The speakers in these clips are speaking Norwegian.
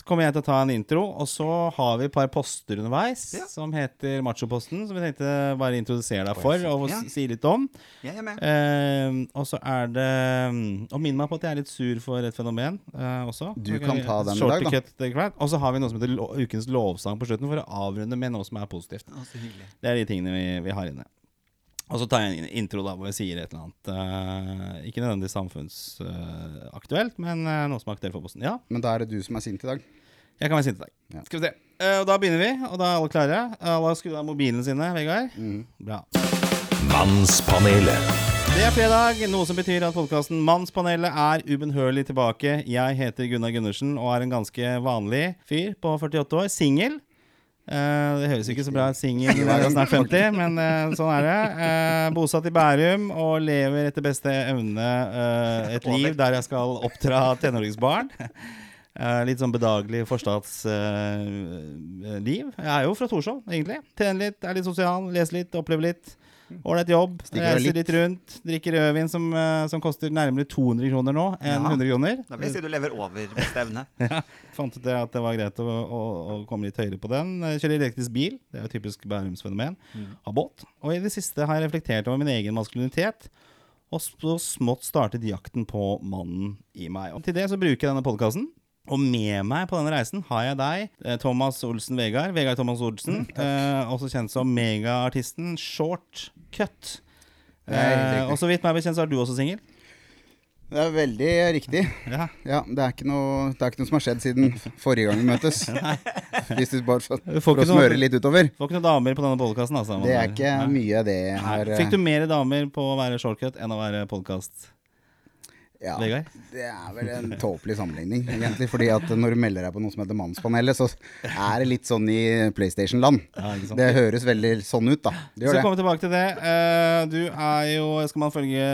Så kommer jeg til å ta en intro, og så har vi et par poster underveis Ja. som heter Machoposten, som vi tenkte bare introdusere deg for og Ja. si litt om. Med. Eh, og så er det mm, Og minn meg på at jeg er litt sur for et fenomen uh, også. Du kan ta den i dag, da. Og så har vi noe som heter ukens lovsang på slutten, for å avrunde med noe som er positivt. Det er de tingene vi, vi har inne. Og så tar jeg en intro da hvor jeg sier et eller annet. Uh, ikke nødvendigvis samfunnsaktuelt, men uh, noe som er aktuelt for Posten. Ja, Men da er det du som er sint i dag. jeg kan være sint i dag. Ja. Skal vi se. Eh, og da begynner vi, og da er alle klare. Alle har skrudd av mobilene sine, Vegard? Mm. Bra. Mannspanelet. Det er fredag, noe som betyr at podkasten Mannspanelet er ubønnhørlig tilbake. Jeg heter Gunnar Gundersen og er en ganske vanlig fyr på 48 år. Singel. Eh, det høres ikke så bra ut, singel snart 50, men eh, sånn er det. Eh, bosatt i Bærum og lever etter beste evne et liv der jeg skal oppdra tenåringsbarn. Litt sånn bedagelig forstadsliv. jeg er jo fra Torshov, egentlig. Tjener litt, er litt sosial, leser litt, opplever litt. Ålreit jobb. Reiser litt. rundt. Drikker rødvin som, eh, som koster nærmere 200 kroner nå enn Ja. 100 kroner. Da vil jeg si du lever over beste. Ja, fant ut det at det var greit å, å, å komme litt høyere på den. Jeg Kjører elektrisk bil, det er jo typisk Bærums-fenomen. Har båt. Og i det siste har jeg reflektert over min egen maskulinitet. Og så smått startet jakten på mannen i meg. Og til det så bruker jeg denne podkasten. Og med meg på denne reisen har jeg deg, eh, Thomas Olsen Vegard. Vegard Thomas Olsen. eh, også kjent som megaartisten Short Cut. Eh, og så vidt meg bekjent så er du også singel. Det er veldig riktig. Ja. Ja, det er ikke noe, det er ikke noe som har skjedd siden forrige gang vi møtes. Hvis du bare for, for å smøre noe- litt utover. Får ikke noen damer på denne podkasten, altså. Det er ikke mye det her eh, Fikk du mer damer på å være shortcut enn å være podkast, ja, Det er vel en tåpelig sammenligning, egentlig. Fordi at når du melder deg på noe som heter Mannspanelet, så er det litt sånn i PlayStation-land. Ja. Det høres veldig sånn ut, da. Det Så kommer vi tilbake til det. Eh, du er jo, skal man følge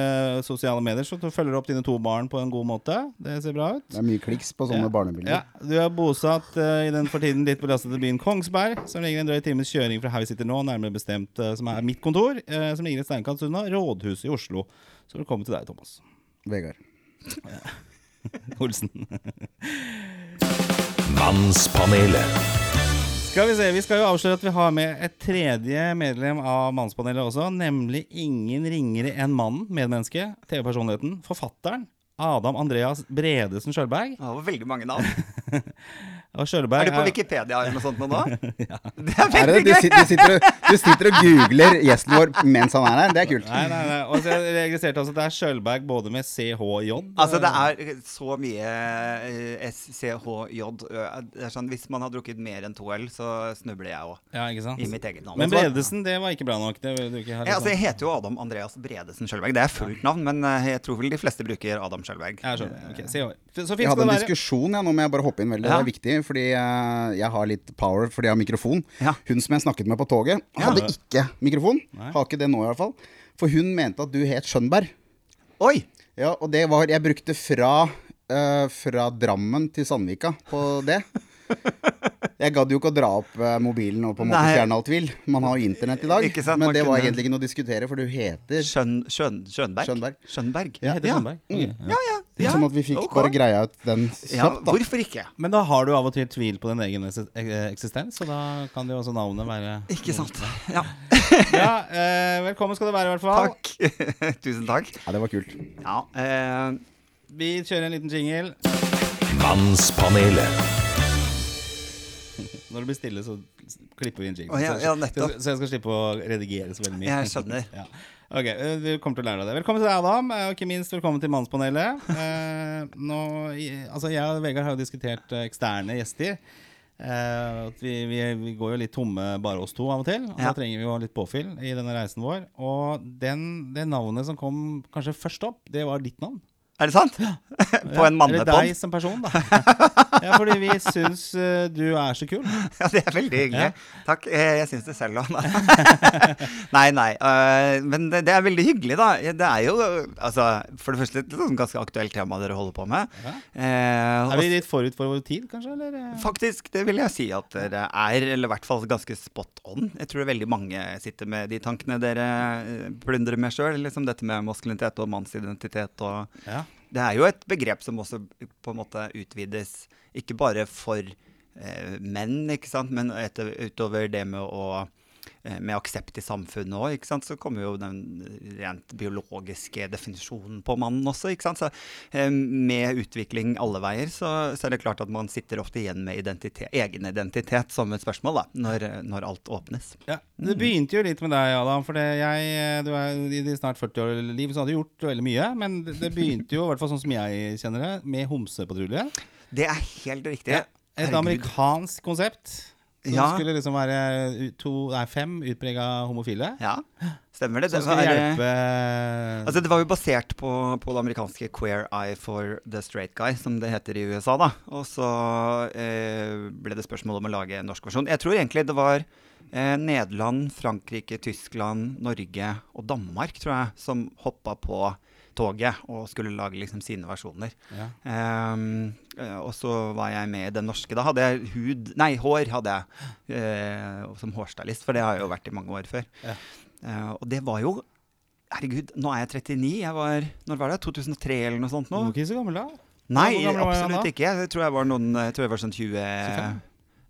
sosiale medier, så du følger opp dine to barn på en god måte. Det ser bra ut. Det er mye kliks på sånne Ja. barnebilder. Ja, du er bosatt eh, i den for tiden litt belastede byen Kongsberg, som ligger en drøy times kjøring fra her vi sitter nå, nærmere bestemt eh, som er mitt kontor, som ligger et steinkast unna Rådhuset i Oslo. Så velkommen til deg, Thomas Vegard. Olsen. Mannspanelet. Skal vi se, vi skal jo avsløre at vi har med et tredje medlem av Mannspanelet også, nemlig ingen ringere enn mannen, medmenneske, TV-personligheten, forfatteren, Adam Andreas Bredesen Sjølberg. Det var veldig mange navn. Og Kjølberg Er du på Wikipedia eller noe sånt nå? ja. Det er veldig gøy! Du, du, sitter og, du sitter og googler gjesten vår mens han er her. Det er kult. Nei, nei, nei. Og så jeg registrerte også at det er Kjølberg både med CHJ. Altså, det er så mye eh, SCHJ. Det er sånn, Hvis man har drukket mer enn to øl, så snubler jeg òg. Ja, ikke sant? I mitt eget navn. Men Bredesen, det var ikke bra nok. Det vil du ikke Ja, altså, jeg heter jo Adam Andreas Bredesen Kjølberg. Det er fullt navn, men eh, jeg tror vel de fleste bruker Adam Kjølberg. Ja, jeg skjønner. Ok, CHJ. Så Jeg hadde en være. diskusjon, ja, nå må jeg bare hoppe inn veldig. Ja. Det er viktig, fordi eh, jeg har litt power fordi jeg har mikrofon. Ja. Hun som jeg snakket med på toget, Ja. hadde ikke mikrofon. Nei. Har ikke det nå, i hvert fall. For hun mente at du het Skjønberg. Oi! Ja, og det var Jeg brukte fra, uh, fra Drammen til Sandvika på det. Jeg gadd jo ikke å dra opp eh, mobilen og på en måte Nei. fjerne all tvil. Man har jo internett i dag. Ikke sant, men det var kunne- egentlig ikke noe å diskutere, for du heter Skjøn, Skjøn, Skjønberg? Skjønberg. Skjønberg. Ja, heter ja. Skjønberg. Ok, ja. Ja, ja. ja. Som at vi fikk okay. bare greia ut den kjapt, da. hvorfor ikke? Men da har du av og til tvil på din egen eh, eksistens, og da kan jo også navnet være Ikke sant? Ja. Ja, eh, velkommen skal du være, i hvert fall. Takk. Tusen takk. Ja, det var kult. Ja, eh, Vi kjører en liten jingle. Mannspanelet. Når det blir stille, så klipper vi inn jingle. Oh, ja, ja. Så, så jeg skal slippe å redigere så veldig mye. jeg skjønner. Ja. Ok, Du vi kommer til å lære deg det. Velkommen til deg, Adam, eh, og ikke minst velkommen til Mannspanelet. Eh, nå, altså Jeg og Vegard har jo diskutert eh, eksterne gjester. Eh, vi, vi, vi går jo litt tomme bare oss to av og til. Og. Da trenger vi jo litt påfyll i denne reisen vår. Og den, det navnet som kom kanskje først opp, det var ditt navn. Er det sant? Ja. På en Eller mannepod? deg som person, da. ja, fordi vi syns eh, du er så kul. Ja, det er veldig hyggelig. Ja. Takk. Jeg, jeg syns det selv òg. nei, nei. øh, men det, det er veldig hyggelig, da. Det er jo altså, for det første et sånn ganske aktuelt tema dere holder på med. Ja. Eh, Er vi litt forut for vår tid, kanskje? Eller? eh? Faktisk, det vil jeg si at dere er, eller i hvert fall ganske spot on. Jeg tror veldig mange sitter med de tankene dere eh, plundrer med sjøl. Liksom dette med maskulinitet og mannsidentitet og Ja. Det er jo et begrep som også på en måte utvides Ikke bare for eh, menn, ikke sant, men etter, utover det med å med aksept i samfunnet òg, så kommer jo den rent biologiske definisjonen på mannen også. Så eh, Med utvikling alle veier, så, så er det klart at man sitter ofte igjen med identitet, egen identitet som et spørsmål, da, når, når alt åpnes. Ja, Det begynte jo litt med deg, Adam. For jeg, du er I de snart 40 år i livet så har du gjort veldig mye. Men det, begynte jo, i hvert fall sånn som jeg kjenner det, med homsepatrulje. Det er helt riktig. Et Herregud. amerikansk konsept. Som Ja. skulle liksom være to, nei, fem utprega homofile. Ja, stemmer det. Det var, hjelpe Altså, det var jo basert på, på det amerikanske Queer Eye for the Straight Guy, som det heter i USA. da. Og så eh, ble det spørsmål om å lage en norsk versjon. Jeg tror egentlig det var eh, Nederland, Frankrike, Tyskland, Norge og Danmark, tror jeg, som hoppa på toget og skulle lage liksom sine versjoner. Ja. Eh, og så var jeg med i den norske. Da hadde jeg hud Nei, hår hadde jeg uh, som hårstylist, for det har jeg jo vært i mange år før. Ja. Uh, og det var jo Herregud, nå er jeg 39. Jeg var Når var det? 2003 eller noe sånt Du nå? var ikke så gammel da? Nei, absolutt ikke. Jeg tror jeg var noen Jeg tror jeg var sånn 20 25?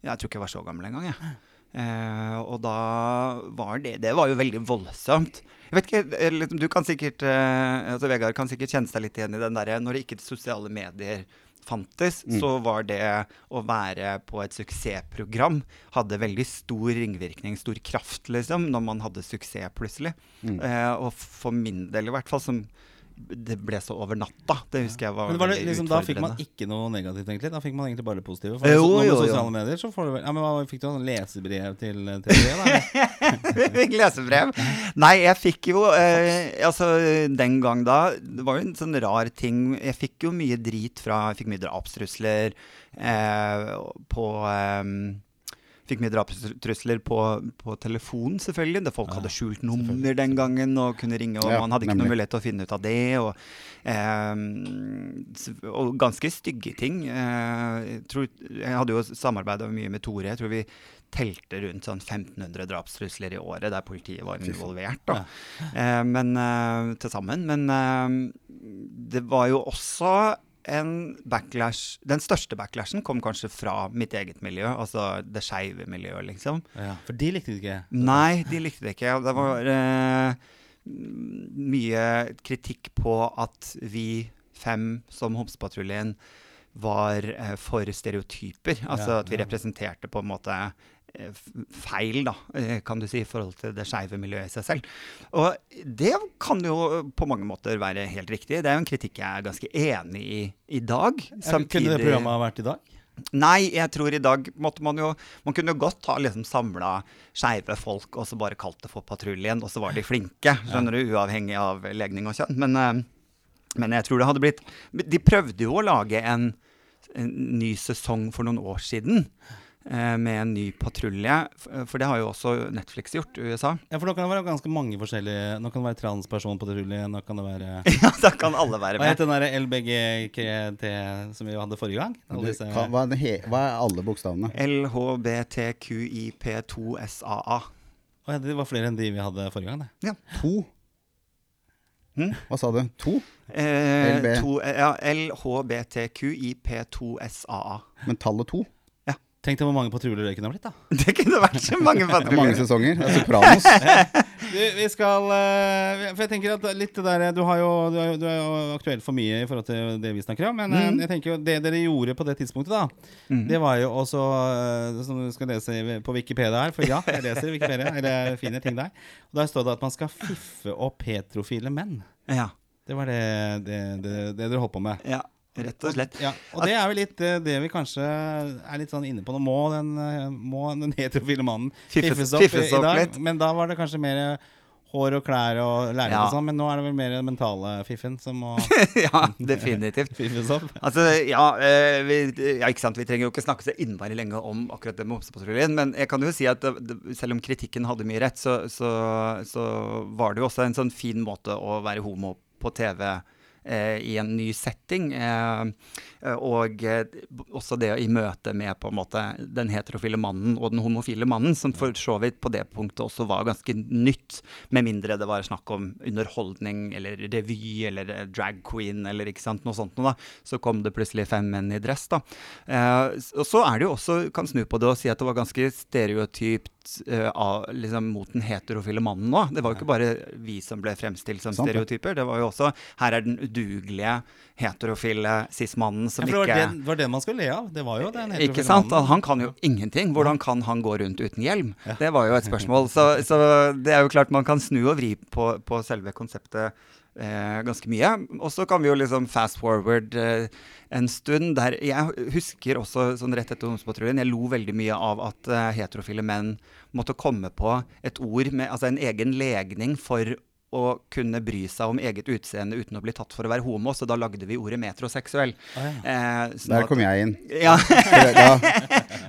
Jeg tror ikke jeg var så gammel engang, jeg. Eh, og da var det Det var jo veldig voldsomt. Jeg vet ikke, eh, liksom, Du kan sikkert eh, altså Vegard kan sikkert kjenne seg litt igjen i den derre Når det ikke sosiale medier fantes, så var det å være på et suksessprogram hadde veldig stor ringvirkning, stor kraft, liksom, når man hadde suksess plutselig. Eh, og for min del, i hvert fall, som det ble så over natta. Det husker jeg var, Men var det liksom, Da fikk man ikke noe negativt, egentlig? Da fikk man egentlig bare det positive? For Jo, så, nå med jo, jo. sosiale medier så får du vel ja, men hva, Fikk du sånn lesebrev til TV? Vi fikk lesebrev. Nei, jeg fikk jo eh, Altså, den gang da Det var jo en sånn rar ting. Jeg fikk jo mye drit fra Jeg fikk mye drapstrusler eh, på eh, Fikk mye drapstrusler på, på telefonen, selvfølgelig. Da folk hadde skjult nummer den gangen og kunne ringe, og Ja, man hadde ikke nemlig. mulighet til å finne ut av det. Og, eh, og ganske stygge ting. Eh, jeg, tror, jeg hadde jo samarbeida mye med Tore. Jeg tror vi telte rundt sånn 1500 drapstrusler i året der politiet var involvert. da. Eh, men eh, til sammen. Men eh, det var jo også en backlash Den største backlashen kom kanskje fra mitt eget miljø, altså det skeive miljøet, liksom. Ja, for de likte det ikke? Nei, de likte det ikke. Det var eh, mye kritikk på at vi fem som Homsepatruljen var eh, for stereotyper. Altså Ja, at vi representerte på en måte feil, da, eh, kan du si, i forhold til det skeive miljøet i seg selv. Og det kan jo på mange måter være helt riktig. Det er jo en kritikk jeg er ganske enig i i dag. Kunne det programmet ha vært i dag? Nei, jeg tror i dag måtte man jo Man kunne jo godt ha liksom samla skeive folk og så bare kalt det for Patruljen, og så var de flinke. Skjønner du? Uavhengig av legning og kjønn. Men, eh, men jeg tror det hadde blitt De prøvde jo å lage en, en ny sesong for noen år siden. Eh, Med en ny patrulje. For det har jo også Netflix gjort i USA. Ja, for da kan det være ganske mange forskjellige Nå kan det være transperson på patrulje, nå kan det være Ja, da kan alle være Hva het den der LBGKT som vi hadde forrige gang? Alle disse, Hva, hva, er hva er alle bokstavene? LHBTQIP2SAA. Å ja, det var flere enn de vi hadde forrige gang, det. To? Hm? Hva sa du? To? Eh, LB. to, ja, LHBTQIP2SAA. Men tallet to? Tenk deg hvor mange patruljer det kunne ha blitt, da. Det kunne vært så mange Det er mange sesonger. Det er Sopranos. Du, vi skal eh, For jeg tenker at litt det der Du, har jo, du, er jo, du er jo aktuell for mye i forhold til det vi snakker om. Men mm. jeg tenker jo det dere gjorde på det tidspunktet, da, det var jo også eh, Som du skal lese på Wikipedia her, for ja, jeg leser Wikipedia, eller finner ting der. Og Der står det at man skal fiffe opp heterofile menn. Ja, Det var det, det, det, det dere holdt på med. ja, rett og slett. Ja, og det er vel litt eh, det vi kanskje er litt sånn inne på nå. Må den, eh, må den heterofile mannen Fiffes- fiffes opp, i dag? litt. Men da var det kanskje mer hår og klær og lærere Ja. og sånn. Men nå er det vel mer den mentale fiffen som må ja, definitivt. fiffes opp. Altså, ja, eh, vi, ja, ikke sant. Vi trenger jo ikke snakke så innmari lenge om akkurat det med Homsepatruljen. Men jeg kan jo si at det, selv om kritikken hadde mye rett, så, så, så var det jo også en sånn fin måte å være homo på TV eh, i en ny setting. Eh, og eh, også det i møte med på en måte den heterofile mannen og den homofile mannen, som for så vidt på det punktet også var ganske nytt, med mindre det var snakk om underholdning eller revy eller eh, drag queen eller ikke sant, noe sånt noe, da. Så kom det plutselig fem menn i dress, da. Eh, og så er det jo også, kan snu på det og si at det var ganske stereotypt eh, av, liksom, mot den heterofile mannen nå. Det var jo ikke bare vi som ble fremstilt som stereotyper. Det var jo også Her er den udugelige heterofile cis-mannen som Ja, for det var ikke det, var det man skulle le av. Det var jo den ikke heterofile sant? mannen. Han kan jo ingenting. Hvordan kan han gå rundt uten hjelm? Det var jo et spørsmål. Så, så det er jo klart man kan snu og vri på, på selve konseptet eh, ganske mye. Og så kan vi jo liksom fast forward eh, en stund der Jeg husker også sånn rett etter Ungdomspatruljen, jeg lo veldig mye av at eh, heterofile menn måtte komme på et ord med altså en egen legning for å kunne bry seg om eget utseende uten å bli tatt for å være homo, så da lagde vi ordet metroseksuell. Eh, sånn Der at- kom jeg inn. Ja.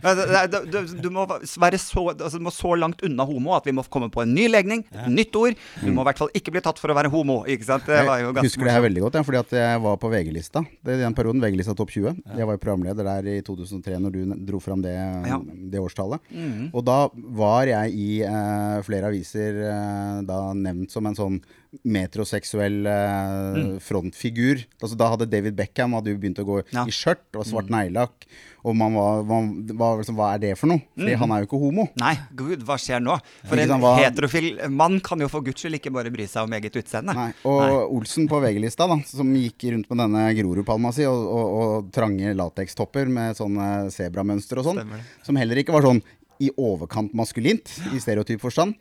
Ja, Du, du, du må være så, altså, du må så langt unna homo at vi må komme på en ny legning, et nytt ord. Du må i hvert fall ikke bli tatt for å være homo. Ikke sant? Det var jo jeg husker det her veldig godt, ja, fordi at jeg var på VG-lista. Det er den perioden, VG-lista Topp 20. Jeg var jo programleder der i 2003 når du dro fram det, Ja. det årstallet. Og da var jeg i eh, flere aviser eh, da nevnt som en sånn metroseksuell eh, frontfigur. Altså, da hadde David Beckham hadde jo begynt å gå Ja. i skjørt og svart neglelakk. Og man var, man var liksom, Hva er det for noe? Fordi han er jo ikke homo. Nei, gud, hva skjer nå? For en var... heterofil mann kan jo for guds skyld ikke bare bry seg om eget utseende. Nei, og Olsen på VG-lista, da, som gikk rundt med denne Grorudpalma si og, og, og trange latekstopper med sånne sebramønster og sånn, som heller ikke var sånn i overkant maskulint, i stereotyp forstand,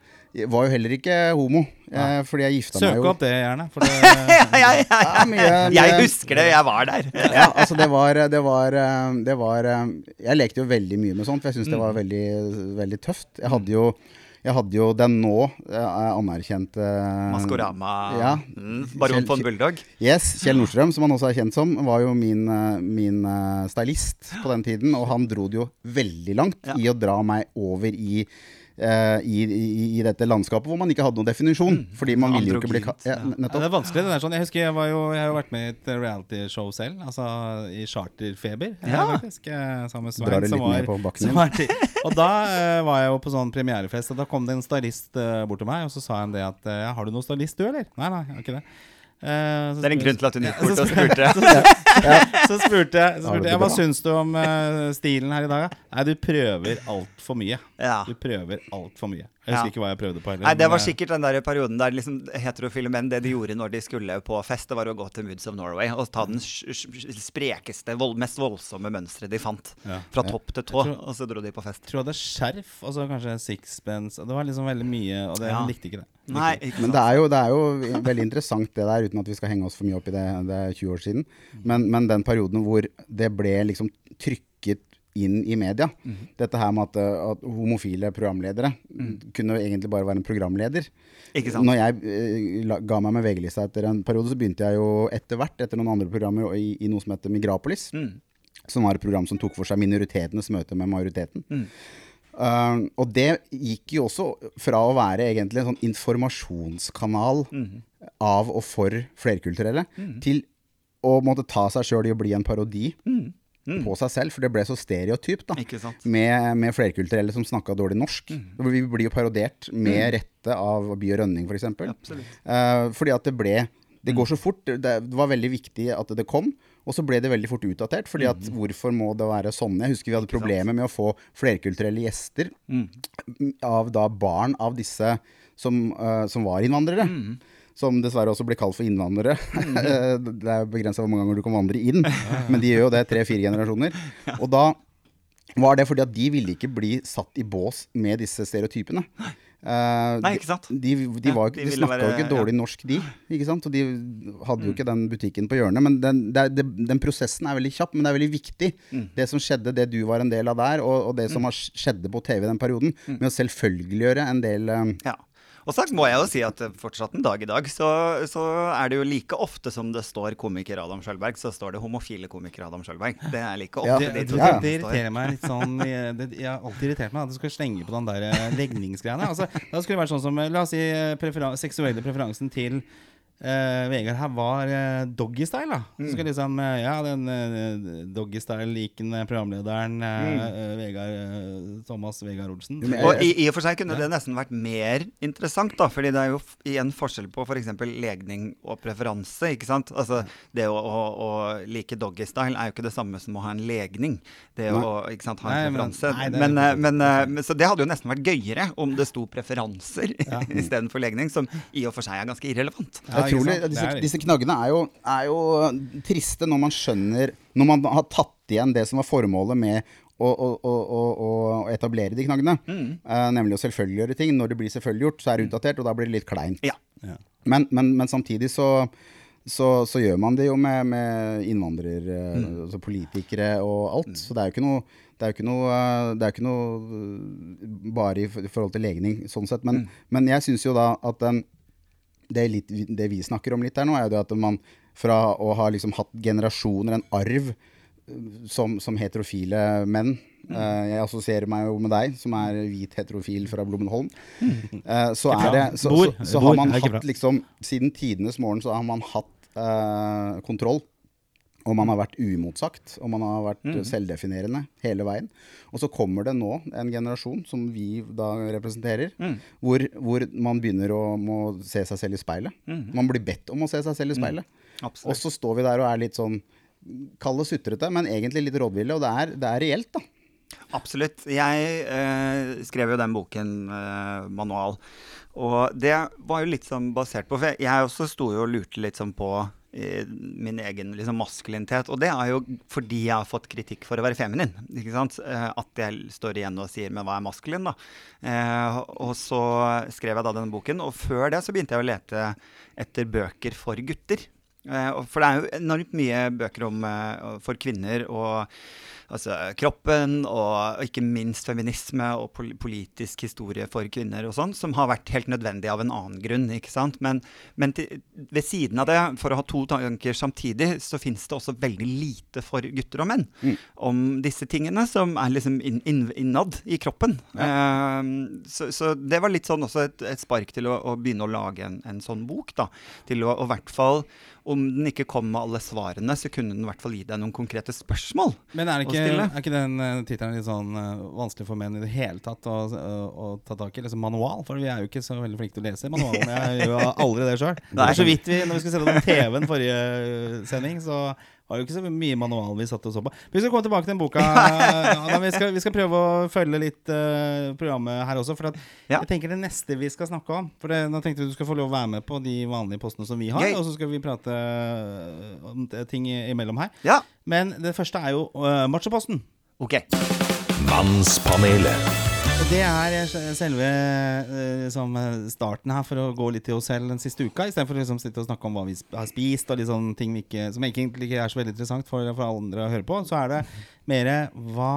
var jo heller ikke homo. Eh, fordi jeg gifta meg jo Søk opp det, gjerne. For det, ja, ja, ja, ja. Ja, mye- Jeg husker det, jeg var der. ja, altså det var, det var, eh, det var eh, Jeg lekte jo veldig mye med sånt, for jeg syntes det var veldig, veldig tøft. Jeg hadde jo, jeg hadde jo den nå eh, anerkjente Maskorama. Ja. Mm, Baron Kjell- von Bulldog. Yes, Kjell Nordstrøm, som han også er kjent som, var jo min, eh, min eh, stylist på den tiden. Og han dro det jo veldig langt Ja. i å dra meg over i, eh, i, i, i dette landskapet hvor man ikke hadde noen definisjon. Fordi man ville jo ikke bli ja, ja. Ja, det er vanskelig. det der sånn Jeg husker jeg, var jo, jeg har jo vært med i et realityshow selv, altså i Charterfeber. Ja. faktisk, eh, sammen med Svein. Drar det litt var- ned på bakken din. Og da eh, var jeg jo på sånn premierefest, og da kom det en stylist eh, bort til meg, og så sa han det at eh, Har du noen stylist, du, eller? Nei, nei, jeg har ikke det. Eh, så Det er en grunn til at hun gikk bort så og spør- spurte. Så spurte jeg, så spurte jeg hva syns du om uh, stilen her i dag? Nei, du prøver altfor mye. Ja. Du prøver altfor mye. Jeg husker Ja. ikke hva jeg prøvde på heller. Nei, Det var jeg... sikkert den der perioden der liksom heterofile menn Det de gjorde når de skulle på fest, det var å gå til Moods of Norway og ta den sprekeste, vold, mest voldsomme mønsteret de fant. Ja. Fra topp til tå, tror- og så dro de på fest. Jeg tror jeg hadde skjerf, og så kanskje sixpence. Det var liksom veldig mye, og det Ja. likte ikke det. Likte Nei, ikke. ikke Men det er, jo, det er jo veldig interessant det der, uten at vi skal henge oss for mye opp i det. Det er 20 år siden. Men, men den perioden hvor det ble liksom trykket inn i media. Dette her med at, uh, at homofile programledere kunne jo egentlig bare være en programleder. Ikke sant. Når jeg uh, ga meg med VG-lista etter en periode, så begynte jeg jo etter hvert, etter noen andre programmer, i, i noe som heter Migrapolis. Mm. Som var et program som tok for seg minoritetenes møte med majoriteten. Mm. Uh, og det gikk jo også fra å være egentlig en sånn informasjonskanal Mm. av og for flerkulturelle, til å måtte ta seg sjøl i å bli en parodi på seg selv, for det ble så stereotypt. da Mm. Med, med flerkulturelle som snakka dårlig norsk. Vi blir jo parodiert med rette av By og Rønning, f.eks. eksempel. Uh, fordi at det ble Det går så fort. Det, det var veldig viktig at det kom. Og så ble det veldig fort utdatert. fordi at hvorfor må det være sånn? Jeg husker vi hadde problemer med å få flerkulturelle gjester av da barn av disse som, uh, som var innvandrere. Som dessverre også blir kalt for innvandrere. det er begrensa hvor mange ganger du kan vandre inn, men de gjør jo det tre-fire generasjoner. Og da var det fordi at de ville ikke bli satt i bås med disse stereotypene. Uh, Nei, ikke sant? De, de, de, Ja, de snakka jo ikke dårlig norsk, de. Ikke sant? Og de hadde jo ikke den butikken på hjørnet. Men den, er- den prosessen er veldig kjapp, men det er veldig viktig. Det som skjedde, det du var en del av der, og, og det som har skjedde på TV den perioden, med å selvfølgeliggjøre en del um, Ja. Og så må jeg jo si at eh, fortsatt en dag i dag, så, så er det jo like ofte som det står komiker Adam Sjølberg, så står det homofile komiker Adam Sjølberg. Det er like ofte Ja. De to det, Ja. det irriterer meg litt sånn Jeg, det, jeg har alltid irritert meg at du skal slenge på den der eh, legningsgreiene. Altså, da skulle det vært sånn som eh, La oss si eh, preferan seksuelle preferansen til eh, Vegard her var uh, doggystyle, da. Mm. Så liksom uh, Ja, den uh, doggystyle-likende programlederen eh, Mm. eh, Vegard eh, Thomas Vegard Olsen. Men Og i, i og for seg kunne det nesten vært mer interessant, da. fordi det er jo f- igjen forskjell på f.eks. legning og preferanse. ikke sant? Altså, Det å, å, å like doggystyle er jo ikke det samme som å ha en legning. Det å ikke sant, ha en Nei, men- preferanse. nei, det men, eh, men, eh, men, så det hadde jo nesten vært gøyere om det sto preferanser Ja. istedenfor legning, som i og for seg er ganske irrelevant. Ja, sant? disse, disse knaggene er jo, er jo triste når man skjønner Når man har tatt igjen det som var formålet med å, å, å, å, etablere de knaggene. eh, nemlig å selvfølgeliggjøre ting. Når det blir selvfølgeliggjort, så er det utdatert, og da blir det litt kleint. Ja. Ja. Men, men, men samtidig så, så, så gjør man det jo med, med innvandrere, altså politikere og alt. Så det er jo ikke noe det er jo ikke noe, eh, det er ikke noe eh, bare i forhold til legning, sånn sett. Men, men jeg syns jo da at den, det, litt, det vi snakker om litt her nå, er jo at man fra å ha liksom hatt generasjoner, en arv, eh, som, som heterofile menn Uh, Jeg assosierer meg jo med deg, som er hvit heterofil fra Blommenholm. Uh, så er det. Så, så, så har man hatt liksom Siden tidenes morgen så har man hatt uh, kontroll. Og man har vært uimotsagt, og man har vært mm. selvdefinerende hele veien. Og så kommer det nå en generasjon, som vi da representerer, hvor, hvor man begynner å må se seg selv i speilet. Man blir bedt om å se seg selv i speilet. Og så står vi der og er litt sånn Kall det sutrete, men egentlig litt rådville. Og det er, det er reelt, da. Absolutt. Jeg eh, skrev jo den boken, eh, manual. Og det var jo litt sånn basert på For jeg, også sto jo og lurte litt sånn på min egen liksom, maskulinitet. Og det er jo fordi jeg har fått kritikk for å være feminin. Ikke sant? Eh, at jeg står igjen og sier 'men hva er maskulin', da? Eh, og så skrev jeg da denne boken. Og før det så begynte jeg å lete etter bøker for gutter. Eh, for det er jo enormt mye bøker om, eh, for kvinner og altså, kroppen, og ikke minst feminisme og pol politisk historie for kvinner og sånn, som har vært helt nødvendig av en annen grunn. ikke sant? Men, men til, ved siden av det, for å ha to tanker samtidig, så finnes det også veldig lite for gutter og menn om disse tingene som er liksom inn, inn, innad i kroppen. Eh, så, så det var litt sånn også et, et spark til å, å begynne å lage en, en sånn bok. da, Til å i hvert fall om den ikke kom med alle svarene, så kunne den i hvert fall gi deg noen konkrete spørsmål. Men er, ikke, er ikke den uh, tittelen litt sånn uh, vanskelig for menn i det hele tatt å, å, å ta tak i? Liksom manual? For vi er jo ikke så veldig flinke til å lese manualen. Jeg gjør aldri det sjøl. er Så vidt vi, når vi skulle se på TV-en forrige eh, sending, så var jo ikke så mye manual vi satt og så på. Vi skal komme tilbake til den boka. Adam, vi, skal, vi skal prøve å følge litt uh, programmet her også. For at Ja. jeg tenker det neste vi skal snakke om For det, Nå tenkte vi du skal få lov å være med på de vanlige postene som vi har. Gøy. Og så skal vi prate eh, om ting imellom her. Ja, Men det første er jo uh, Machoposten. ok. Mannspanelet. Det er eh, selve liksom, starten her for å gå litt til oss selv den siste uka. Istedenfor å liksom sitte og snakke om hva vi har spist, og litt sånne ting ikke, som egentlig ikke er så veldig interessant for, for alle andre å høre på. Så er det mer hva,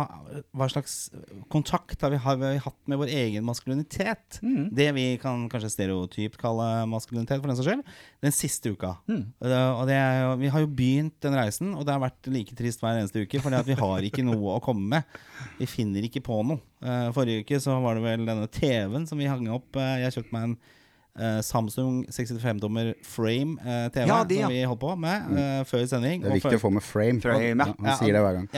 hva slags kontakt har vi, har vi hatt med vår egen maskulinitet? Det vi kan kanskje stereotypt kalle maskulinitet, for den saks skyld. Den siste uka. Mm. Og det er vi har jo begynt den reisen, og det har vært like trist hver eneste uke. For vi har ikke noe å komme med. Vi finner ikke på noe. Eh, forrige uke så var det vel denne TV-en som vi hang opp. Eh, jeg kjøpte meg en eh, Samsung 65-dommer frame TV Ja, de, ja. som vi holdt på med mm. før sending. Det er viktig før- å få med frame. Frame, ja. han Ja, sier det hver gang.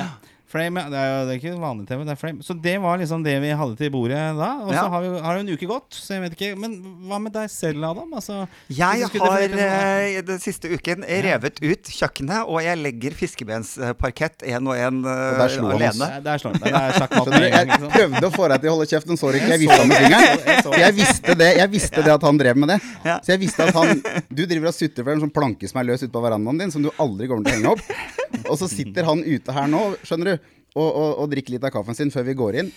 Ja. Frame, ja. Det er jo det er ikke vanlig TV, det er frame. Så det var liksom det vi hadde til bordet da. Og så Ja. har, vi, har jo en uke gått, så jeg vet ikke. Men hva med deg selv, Adam? Altså, Jeg har eh, den siste uken revet ut kjøkkenet, og jeg legger fiskebensparkett én og én uh, der slo oss. alene. Der slår. Det er med en gang, jeg prøvde å få deg til å holde kjeft, men så ikke. Jeg vifta med fingeren. Jeg visste det Jeg visste det at han drev med det. Ja. Så jeg visste at han Du driver og sutter for en sånn planke som er løs ute på verandaen din, som du aldri kommer til å henge opp. Og så sitter han ute her nå, skjønner du, og, og, og drikke litt av kaffen sin før vi går inn.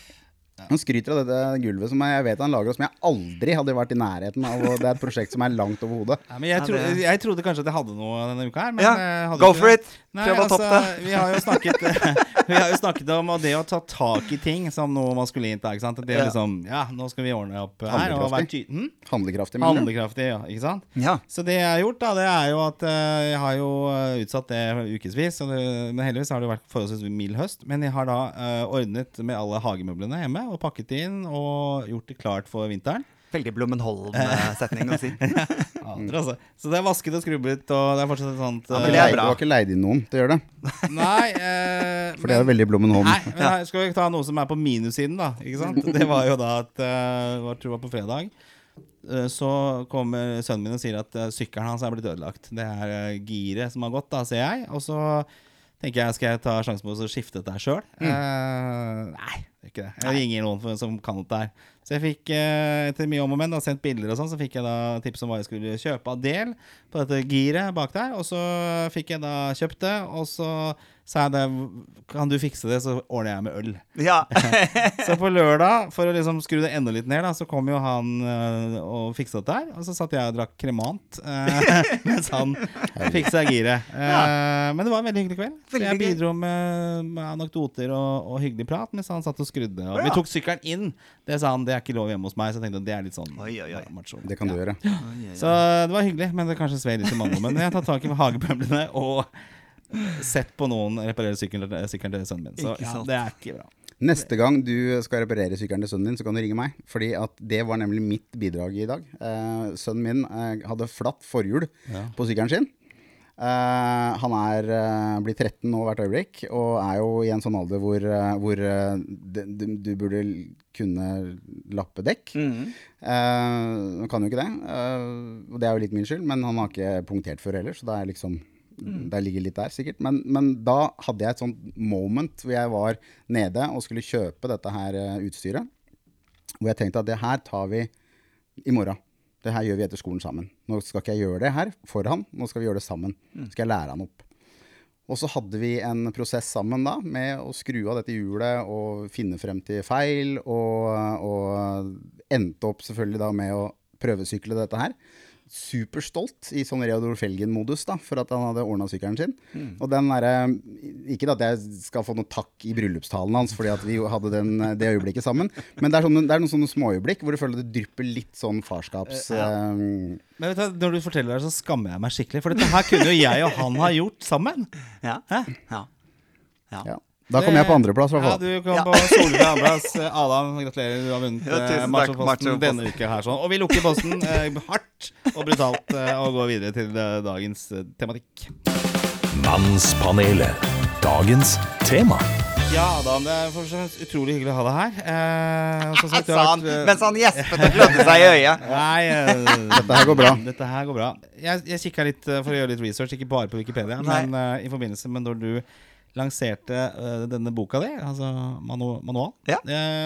Han skryter av dette gulvet som jeg vet han lager, og som jeg aldri hadde vært i nærheten av. Og det er et prosjekt som er langt over hodet. Ja, men jeg, Ja, tro, jeg trodde kanskje at jeg hadde noe denne uka her. Men Ja, hadde go for det. it. Nei, altså. Vi har jo snakket Vi har jo snakket om det å ta tak i ting som noe maskulint. sant? Det er liksom Ja, nå skal vi ordne opp her. Og være ty hm? Handlekraftig. mener? Handlekraftig, ja. Ikke sant? Ja. Så det jeg har gjort, da, det er jo at eh, jeg har jo eh, utsatt det ukevis. Men heldigvis har det vært forholdsvis mild høst. Men jeg har da eh, ordnet med alle hagemøblene hjemme og pakket inn og gjort det klart for vinteren. Veldig Blommenholm-setning å si. Aner, altså. Så det er vasket og skrubbet, og det er fortsatt et sånt Ja, eh, det er bra. Du har ikke leid inn noen til å gjøre det? Nei, eh, For det er jo veldig Blommenholm. Nei, men her skal vi ta noe som er på minussiden, da. Ikke sant? Det var jo da at eh, Jeg tror det var på fredag. eh, Så kommer sønnen min og sier at eh, sykkelen hans er blitt ødelagt. Det er eh, giret som har gått, da, ser jeg. Og så tenker jeg skal jeg ta sjansen på å skifte dette her sjøl. nei, Eh, er ikke det. Jeg ringer noen for- som kan dette her. Så jeg fikk, eh, etter mye om og men, da, sendt bilder og sånn, så fikk jeg da tips om hva jeg skulle kjøpe av del på dette giret bak der. Og så fikk jeg da kjøpt det, og så sa jeg det Kan du fikse det, så ordner jeg med øl. Ja. Så på lørdag, for å liksom skru det enda litt ned, da, så kom jo han øh, og fiksa dette her. Og så satt jeg og drakk kremant øh, mens han fiksa giret. Eh, men det var en veldig hyggelig kveld. Veldig jeg bidro med, med anekdoter og, og hyggelig prat mens han satt og skrudde. Og ja. Vi tok sykkelen inn. Det sa han, det er ikke lov hjemme hos meg. Så jeg tenkte at det er litt sånn Oi, oi, oi. macho. Det kan du Ja. gjøre. Så det var hyggelig, men det kanskje sved litt i. Men jeg tatt tak i hagebømlene og sett på noen reparere sykkelen sykkelen til sønnen min. Så ja, det er ikke bra. Neste gang du skal reparere sykkelen til sønnen din, så kan du ringe meg. Fordi at det var nemlig mitt bidrag i dag. Eh, sønnen min eh, hadde flatt forhjul på sykkelen sin. Eh, han er eh, blitt 13 nå hvert øyeblikk, og er jo i en sånn alder hvor, eh, hvor eh, du, du burde kunne lappe dekk. Mm. han kan jo ikke det, eh, og det er jo litt min skyld, men han har ikke punktert før heller, så det er liksom det ligger litt der, sikkert. Men, men da hadde jeg et sånt moment hvor jeg var nede og skulle kjøpe dette her eh, utstyret. Hvor jeg tenkte at det her tar vi i morgen. Det her gjør vi etter skolen sammen. Nå skal ikke jeg gjøre det her for han, nå skal vi gjøre det sammen. Skal jeg lære han opp. Og så hadde vi en prosess sammen da, med å skru av dette hjulet og finne frem til feil, og, og endte opp selvfølgelig da med å prøvesykle dette her. Superstolt i sånn Reodor Felgen-modus da, for at han hadde ordna sykkelen sin. Og den derre Ikke at jeg skal få noe takk i bryllupstalen hans fordi at vi hadde den, det øyeblikket sammen, men det er, sånne, det er noen sånne småøyeblikk hvor du føler det drypper litt sånn farskaps... eh, Men vet du, når du forteller det, så skammer jeg meg skikkelig. For dette her kunne jo jeg og han ha gjort sammen. Ja. Hæ? ja. ja. Da kom jeg på andreplass, i hvert Ja, du kom Ja. på solide andreplass. Adam, gratulerer. Du har vunnet Ja, tusen Macho-posten denne uka her. Sånn. Og vi lukker posten eh, hardt og brutalt eh, og går videre til eh, dagens eh, tematikk. Mannspanelet. Dagens tema. Ja, Adam, det er først og fremst utrolig hyggelig å ha deg her. Eh, sagt, Sa han vært, eh, mens han gjespet og klødde seg i øyet. Nei, eh, Dette her går bra. Dette her går bra. Jeg, jeg kikka litt eh, for å gjøre litt research, ikke bare på Wikipedia, Nei. men eh, i forbindelse med når du lanserte uh, denne boka di, altså manu manual. Ja.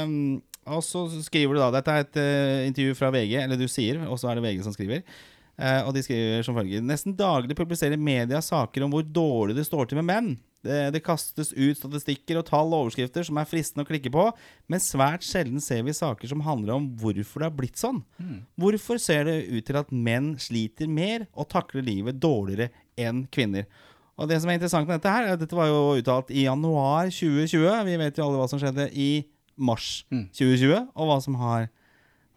Um, og så skriver du da Dette er et uh, intervju fra VG, eller du sier, og så er det VG som skriver. Uh, og de skriver som følger Nesten daglig publiserer media saker om hvor dårlig det står til med menn. Det, det kastes ut statistikker og tall og overskrifter som er fristende å klikke på, men svært sjelden ser vi saker som handler om hvorfor det har blitt sånn. Hvorfor ser det ut til at menn sliter mer og takler livet dårligere enn kvinner? Og det som er interessant med dette her, er dette var jo uttalt i januar 2020. Vi vet jo alle hva som skjedde i mars 2020, og hva som har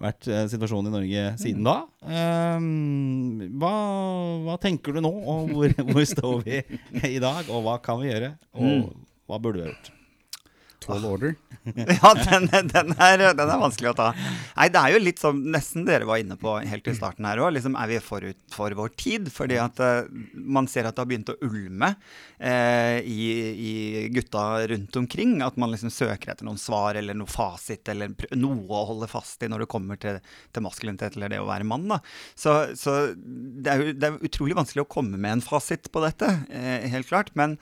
vært eh, situasjonen i Norge siden da. Um, hva, hva tenker du nå, og hvor, hvor står vi i dag, og hva kan vi gjøre? Og hva burde vi ha gjort? Tall order. Ja, den, den, er, den er vanskelig å ta. Nei, det er jo litt som nesten dere var inne på helt til starten her òg. Liksom, er vi forut for vår tid? Fordi at uh, man ser at det har begynt å ulme uh, i, i gutta rundt omkring. At man liksom søker etter noen svar eller noe fasit eller noe å holde fast i når det kommer til, til maskulinitet eller det å være mann. Da. Så, så det, er det er utrolig vanskelig å komme med en fasit på dette, uh, helt klart. Men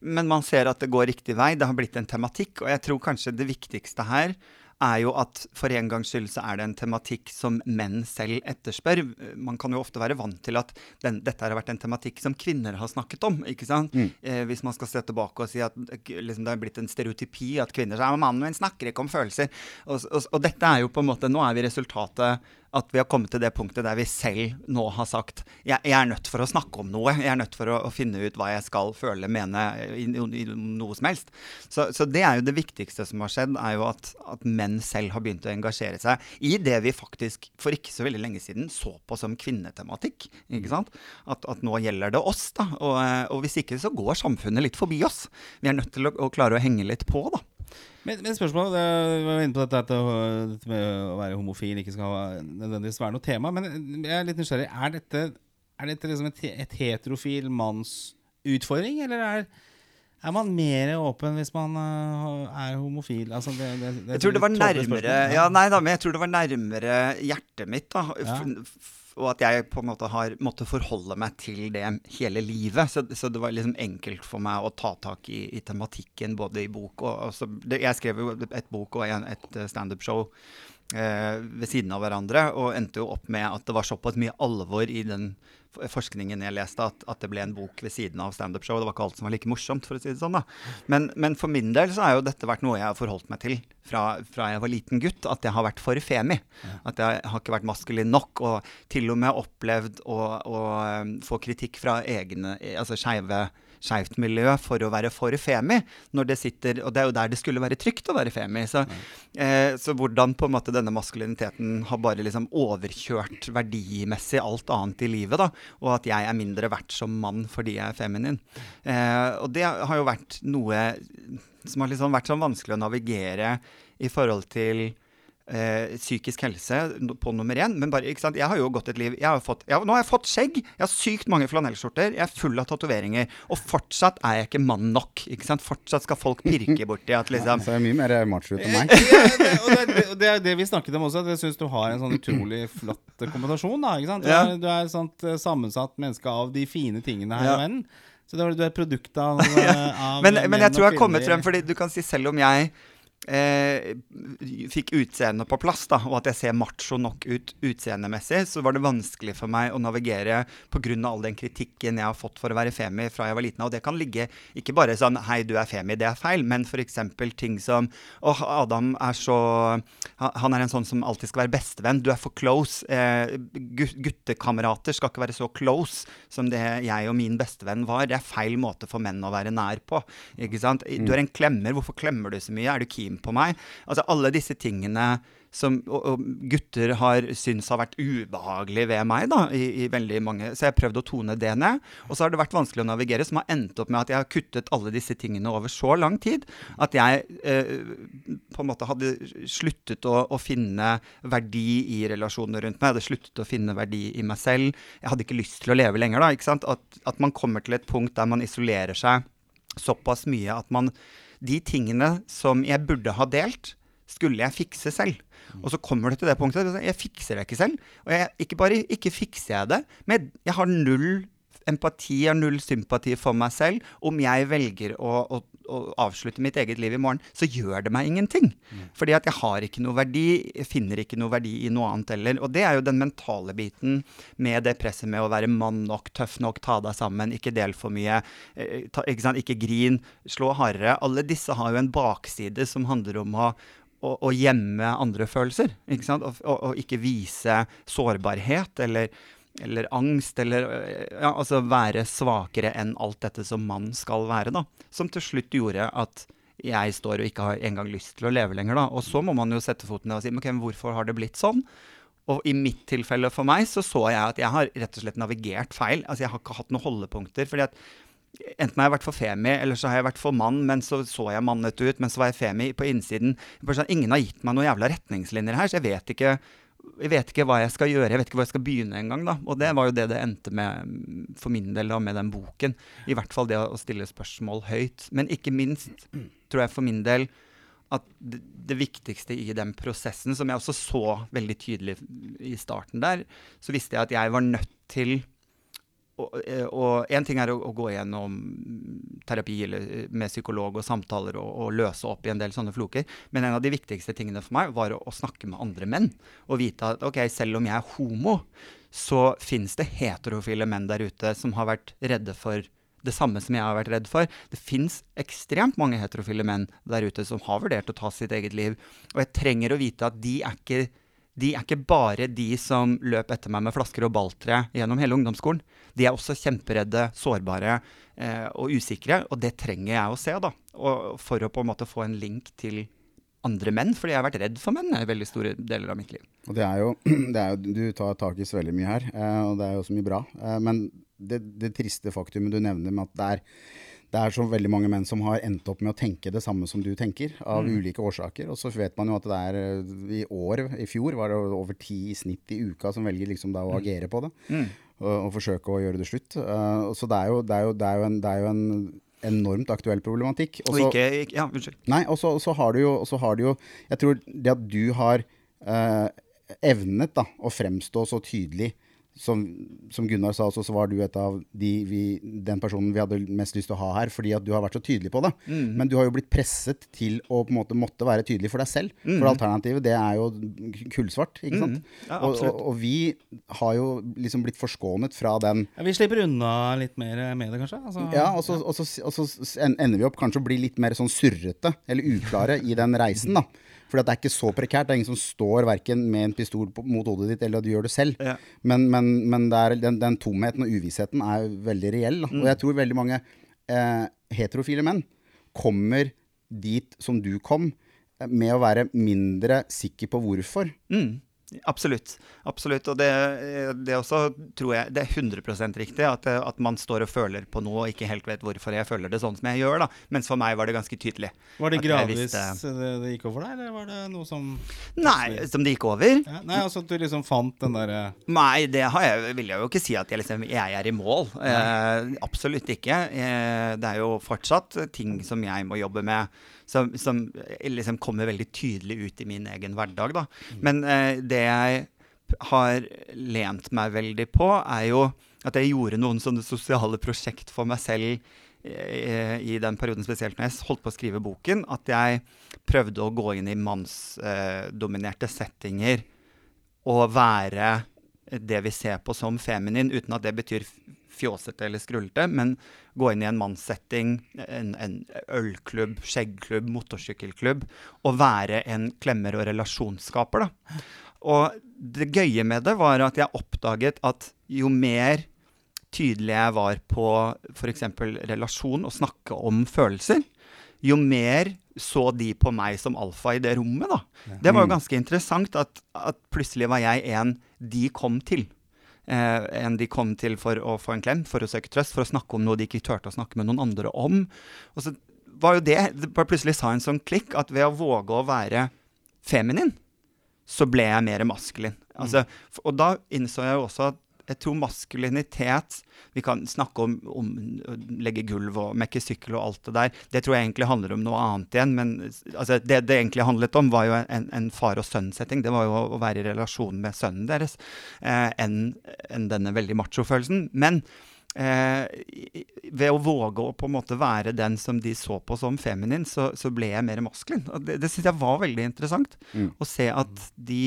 men man ser at det går riktig vei. Det har blitt en tematikk. Og jeg tror kanskje det viktigste her er jo at for en gangs skyld så er det en tematikk som menn selv etterspør. Man kan jo ofte være vant til at den, dette har vært en tematikk som kvinner har snakket om. ikke sant? Eh, hvis man skal se tilbake og si at liksom, det har blitt en stereotypi at kvinner sier at mannen min snakker ikke om følelser. Og, og, og dette er jo på en måte Nå er vi resultatet at vi har kommet til det punktet der vi selv nå har sagt jeg, jeg er nødt for å snakke om noe. Jeg er nødt for å, å finne ut hva jeg skal føle, mene i, i, i noe som helst. Så, så det er jo det viktigste som har skjedd, er jo at, at menn selv har begynt å engasjere seg i det vi faktisk for ikke så veldig lenge siden så på som kvinnetematikk. ikke sant? At, at nå gjelder det oss, da. Og, og hvis ikke så går samfunnet litt forbi oss. Vi er nødt til å, å klare å henge litt på, da. Men, men spørsmålet det, Vi var inne på dette, dette med å være homofil ikke skal nødvendigvis være noe tema. Men jeg er litt nysgjerrig. Er dette, er dette liksom et, et heterofil manns utfordring, eller er, er man mer åpen hvis man øh, er homofil? Altså, det, det, det, Jeg tror det var nærmere. Ja, nei da, men jeg tror det var nærmere hjertet mitt, da. Ja. Og at jeg på en måte har måttet forholde meg til det hele livet. Så, så det var liksom enkelt for meg å ta tak i, i tematikken både i bok og altså, det, Jeg skrev jo et bok og en, et eh, standup-show eh, ved siden av hverandre, og endte jo opp med at det var såpass mye alvor i den forskningen jeg leste, at, at det ble en bok ved siden av standup-show. Det var ikke alt som var like morsomt, for å si det sånn. da. Men, men for min del så har jo dette vært noe jeg har forholdt meg til fra, fra jeg var liten gutt. At jeg har vært for femi. At jeg har ikke vært maskulin nok. Og til og med opplevd å, å um, få kritikk fra egne, altså skeive skeivt miljø for å være for femi. Når det sitter, og det er jo der det skulle være trygt å være femi. Så, eh, så hvordan på en måte denne maskuliniteten har bare liksom overkjørt verdimessig alt annet i livet, da. Og at jeg er mindre verdt som mann fordi jeg er feminin. Eh, og det har jo vært noe som har liksom vært sånn vanskelig å navigere i forhold til eh, psykisk helse på nummer én. Men bare, ikke sant? jeg har jo gått et liv jeg har fått, jeg, har- Nå har jeg fått skjegg, jeg har sykt mange flanellskjorter, jeg er full av tatoveringer. Og fortsatt er jeg ikke mann nok. ikke sant? Fortsatt skal folk pirke borti at liksom Så er jeg mye mer macho enn meg. Ja, det, og det, er- det er det vi snakket om også, at jeg syns du har en sånn utrolig flott kombinasjon. da, ikke sant? Du Ja. er, du er et sånt eh, sammensatt menneske av de fine tingene her Ja. og verden. Så du er, du et produkt av, av men, menn men jeg tror jeg har kommet frem, fordi du kan si selv om jeg eh, fikk utseendet på plass, da, og at jeg ser macho nok ut utseendemessig, så var det vanskelig for meg å navigere pga. all den kritikken jeg har fått for å være femi fra jeg var liten. Og det kan ligge ikke bare sånn 'hei, du er femi', det er feil, men f.eks. ting som 'åh, Adam er så han- Han er en sånn som alltid skal være bestevenn. Du er for close. Eh, guttekamerater skal ikke være så close som det jeg og min bestevenn var. Det er feil måte for menn å være nær på. Ikke sant? Du er en klemmer. Hvorfor klemmer du så mye? Er du keen på meg? Altså alle disse tingene som og, og gutter har syntes har vært ubehagelig ved meg, da, i, i veldig mange Så jeg har prøvd å tone det ned. Og så har det vært vanskelig å navigere, som har endt opp med at jeg har kuttet alle disse tingene over så lang tid at jeg eh, på en måte hadde sluttet å, å finne verdi i relasjonene rundt meg. Jeg hadde sluttet å finne verdi i meg selv. Jeg hadde ikke lyst til å leve lenger, da. ikke sant? At, at man kommer til et punkt der man isolerer seg såpass mye at man De tingene som jeg burde ha delt, skulle jeg fikse selv. Og så kommer det til det punktet jeg fikser det ikke selv. Og jeg, ikke bare ikke fikser jeg det, men jeg har null empati jeg har null sympati for meg selv. Om jeg velger å, å, å avslutte mitt eget liv i morgen, så gjør det meg ingenting. Fordi at jeg har ikke noe verdi, jeg finner ikke noe verdi i noe annet heller. Og det er jo den mentale biten med det presset med å være mann nok, tøff nok, ta deg sammen, ikke del for mye, eh, ta, ikke, ikke grin, slå hardere. Alle disse har jo en bakside som handler om å, å gjemme andre følelser. Ikke sant? Og, og, og ikke vise sårbarhet eller, eller angst, eller ja, altså være svakere enn alt dette som mann skal være. da. Som til slutt gjorde at jeg står og ikke har engang lyst til å leve lenger. da. Og så må man jo sette foten ned og si men okay, hvorfor har det blitt sånn? Og i mitt tilfelle for meg så så jeg at jeg har rett og slett navigert feil. Altså jeg har ikke hatt noen holdepunkter. fordi at Enten har jeg vært for femi, eller så har jeg vært for mann, men så så jeg mannet ut, men så var jeg femi på innsiden. Ingen har gitt meg noen jævla retningslinjer her, så jeg vet ikke jeg vet ikke hva jeg skal gjøre, jeg vet ikke hvor jeg skal begynne engang. Og det var jo det det endte med for min del da, med den boken. I hvert fall det å stille spørsmål høyt. Men ikke minst tror jeg for min del at det, det viktigste i den prosessen, som jeg også så veldig tydelig i starten der, så visste jeg at jeg var nødt til og, én en ting er å, å gå gjennom terapi eh, med psykolog og samtaler og, og løse opp i en del sånne floker, men en av de viktigste tingene for meg var å, å snakke med andre menn. Og vite at ok, selv om jeg er homo, så fins det heterofile menn der ute som har vært redde for det samme som jeg har vært redd for. Det fins ekstremt mange heterofile menn der ute som har vurdert å ta sitt eget liv. Og jeg trenger å vite at de er ikke, de er ikke bare de som løp etter meg med flasker og balltre gjennom hele ungdomsskolen. De er også kjemperedde, sårbare eh, og usikre, og det trenger jeg å se, da. Og for å på en måte få en link til andre menn, fordi jeg har vært redd for menn i veldig store deler av mitt liv. Og det er jo, det er jo Du tar tak i så veldig mye her, eh, og det er jo så mye bra. Eh, men det, det triste faktumet du nevner med at det er, det er så veldig mange menn som har endt opp med å tenke det samme som du tenker, av ulike årsaker. Og så vet man jo at det er eh, i år, i fjor, var det over ti i snitt i uka som velger liksom da å agere på det. Og, og forsøke å gjøre det slutt. Uh, så det er jo, det er jo, det er jo, en, det er jo en enormt aktuell problematikk. Og Også- ikke, ikke Ja, unnskyld. Nei, og så, har du jo, og har du jo Jeg tror det at du har eh, evnet da, å fremstå så tydelig som, som Gunnar sa også, så var du et av de vi, den personen vi hadde mest lyst til å ha her, fordi at du har vært så tydelig på det. Mm. Men du har jo blitt presset til å på en måte måtte være tydelig for deg selv. For alternativet, det er jo kullsvart, ikke sant? Mm. Ja, og, og, og vi har jo liksom blitt forskånet fra den Ja, vi slipper unna litt mer med det, kanskje? Altså, ja, og så, og, så, og så ender vi opp kanskje å bli litt mer sånn surrete, eller uklare, i den reisen, da. For det er ikke så prekært. Det er ingen som står verken med en pistol på, mot hodet ditt, eller at du gjør det selv. Ja. Men, men, men er, den, den tomheten og uvissheten er veldig reell. Da. Og jeg tror veldig mange eh, heterofile menn kommer dit som du kom, eh, med å være mindre sikker på hvorfor. Mm, absolutt. Absolutt. Og det, det også tror jeg det er 100 riktig. At, at man står og føler på noe og ikke helt vet hvorfor jeg føler det sånn som jeg gjør. da. Mens for meg var det ganske tydelig. Var det gradvis visste- det, det gikk over deg, eller var det noe som Nei, som det gikk over? ja, Nei, altså at du liksom fant den derre Nei, det har jeg, vil jeg jo ikke si at jeg, liksom, jeg er i mål. Eh, absolutt ikke. Eh, det er jo fortsatt ting som jeg må jobbe med, som, som liksom kommer veldig tydelig ut i min egen hverdag. Da. Men eh, det jeg har lent meg veldig på, er jo at jeg gjorde noen sånne sosiale prosjekt for meg selv eh, i den perioden, spesielt når jeg holdt på å skrive boken, at jeg prøvde å gå inn i mannsdominerte settinger og være det vi ser på som feminin, uten at det betyr fjåsete eller skrullete, men gå inn i en mannssetting, en, en ølklubb, skjeggklubb, motorsykkelklubb, og være en klemmer- og relasjonsskaper. Da. Og det gøye med det var at jeg oppdaget at jo mer tydelig jeg var på f.eks. relasjon og snakke om følelser, jo mer så de på meg som alfa i det rommet, da. Det var jo ganske interessant at, at plutselig var jeg en de kom til. Eh, enn de kom til for å få en klem, for å søke trøst, for å snakke om noe de ikke turte å snakke med noen andre om. Og så var jo det, det bare plutselig sa en sånn klikk at ved å våge å være feminin, så ble jeg mer maskulin. Altså, og da innså jeg jo også at jeg tror maskulinitet Vi kan snakke om, om legge gulv og mekke sykkel og alt det der. Det tror jeg egentlig handler om noe annet igjen. Men altså, det det egentlig handlet om, var jo en, en far og sønn-setting. Det var jo å, å være i relasjon med sønnen deres, eh, enn en denne veldig macho-følelsen. Men eh, ved å våge å på en måte være den som de så på som feminin, så, så ble jeg mer maskulin. Og det det syns jeg var veldig interessant. Mm. Å se at de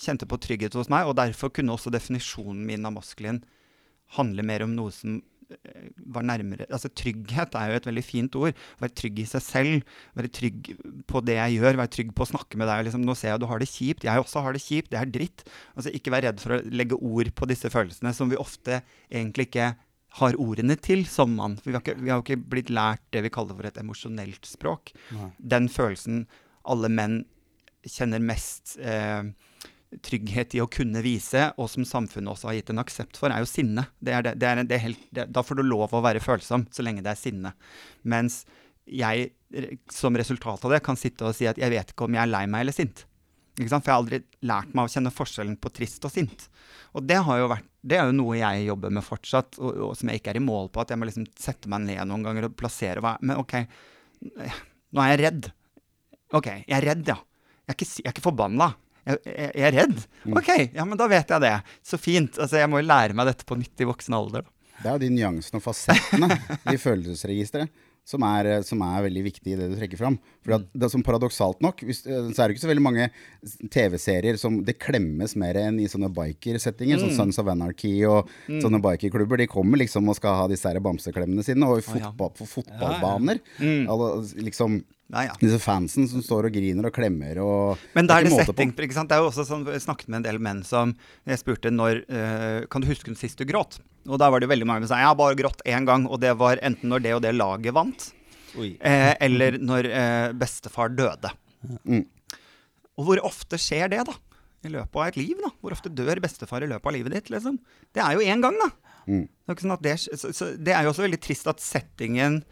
kjente på trygghet hos meg, og derfor kunne også definisjonen min av maskulin handle mer om noe som eh, var nærmere Altså trygghet er jo et veldig fint ord. Være trygg i seg selv. Være trygg på det jeg gjør. Være trygg på å snakke med deg. Liksom, nå ser jeg du har det kjipt. Jeg også har det kjipt. Det er dritt. Altså Ikke være redd for å legge ord på disse følelsene som vi ofte egentlig ikke har ordene til som mann. Vi har, ikke, vi har jo ikke blitt lært det vi kaller for et emosjonelt språk. Den følelsen alle menn kjenner mest eh, trygghet i å kunne vise, og som samfunnet også har gitt en aksept for, er jo sinne. Det er det, det er, en- helt, da får du lov å være følsom, så lenge det er sinne. Mens jeg, som resultat av det, kan sitte og si at jeg vet ikke om jeg er lei meg eller sint. For jeg har aldri lært meg å kjenne forskjellen på trist og sint. Og det, vært, det er jo noe jeg jobber med fortsatt, og, og som jeg ikke er i mål på. At jeg må liksom sette meg ned noen ganger og plassere hva Men OK, nå er jeg redd. OK, jeg er redd, ja. Jeg er ikke, jeg er ikke forbanna. Jeg, jeg, jeg er redd. OK, ja, men da vet jeg det. Så fint. Altså, jeg må jo lære meg dette på nytt i voksen alder. Det er jo de nyansene og fasettene i følelsesregisteret som er, eh, som er veldig viktig i det du trekker fram. For at det er som paradoksalt nok, hvis, eh, så er det ikke så veldig mange TV-serier som det klemmes mer enn i sånne bikersettinger, Mm. sånn Sons of Anarchy og sånne bikerklubber. De kommer liksom og skal ha disse her bamseklemmene sine, og i fotballbaner. ja. ja. Mm. Alle, liksom, Ja, ja. disse fansen som står og griner og klemmer og Men da er det på. setting. Ikke sant? Det er jo også sånn, Jeg snakket med en del menn som Jeg spurte når uh, Kan du huske den sist du gråt? Og da var det veldig mange som sa jeg har bare grått én gang, og det var enten når det og det laget vant, Oi. eh, eller når eh, bestefar døde. Mm. Og hvor ofte skjer det, da? I løpet av et liv, da? Hvor ofte dør bestefar i løpet av livet ditt, liksom? Det er jo én gang, da. Mm. Det er, ikke sånn at det, så, så det er jo også veldig trist at settingen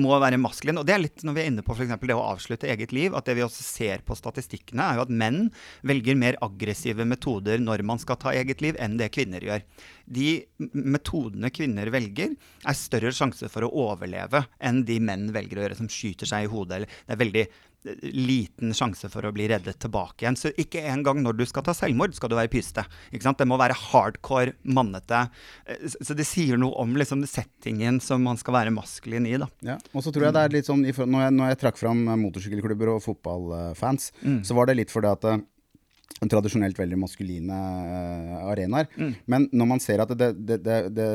må være maskulin. Og det er litt når vi er inne på eksempel det å avslutte eget liv, at det vi også ser på statistikkene, er jo at menn velger mer aggressive metoder når man skal ta eget liv, enn det kvinner gjør. De metodene kvinner velger, er større sjanse for å overleve enn de menn velger å gjøre, som skyter seg i hodet. Eller det er veldig liten sjanse for å bli reddet tilbake igjen. Så ikke engang når du skal ta selvmord, skal du være pyste. Det må være hardcore, mannete. Eh, Så det sier noe om liksom, settingen som man skal være maskulin i. Ja, og så tror jeg det er litt sånn Når jeg, når jeg trakk fram eh, motorsykkelklubber og fotballfans, så var det litt fordi at eh, tradisjonelt veldig maskuline eh, arenaer. Men når man ser at det, det, det,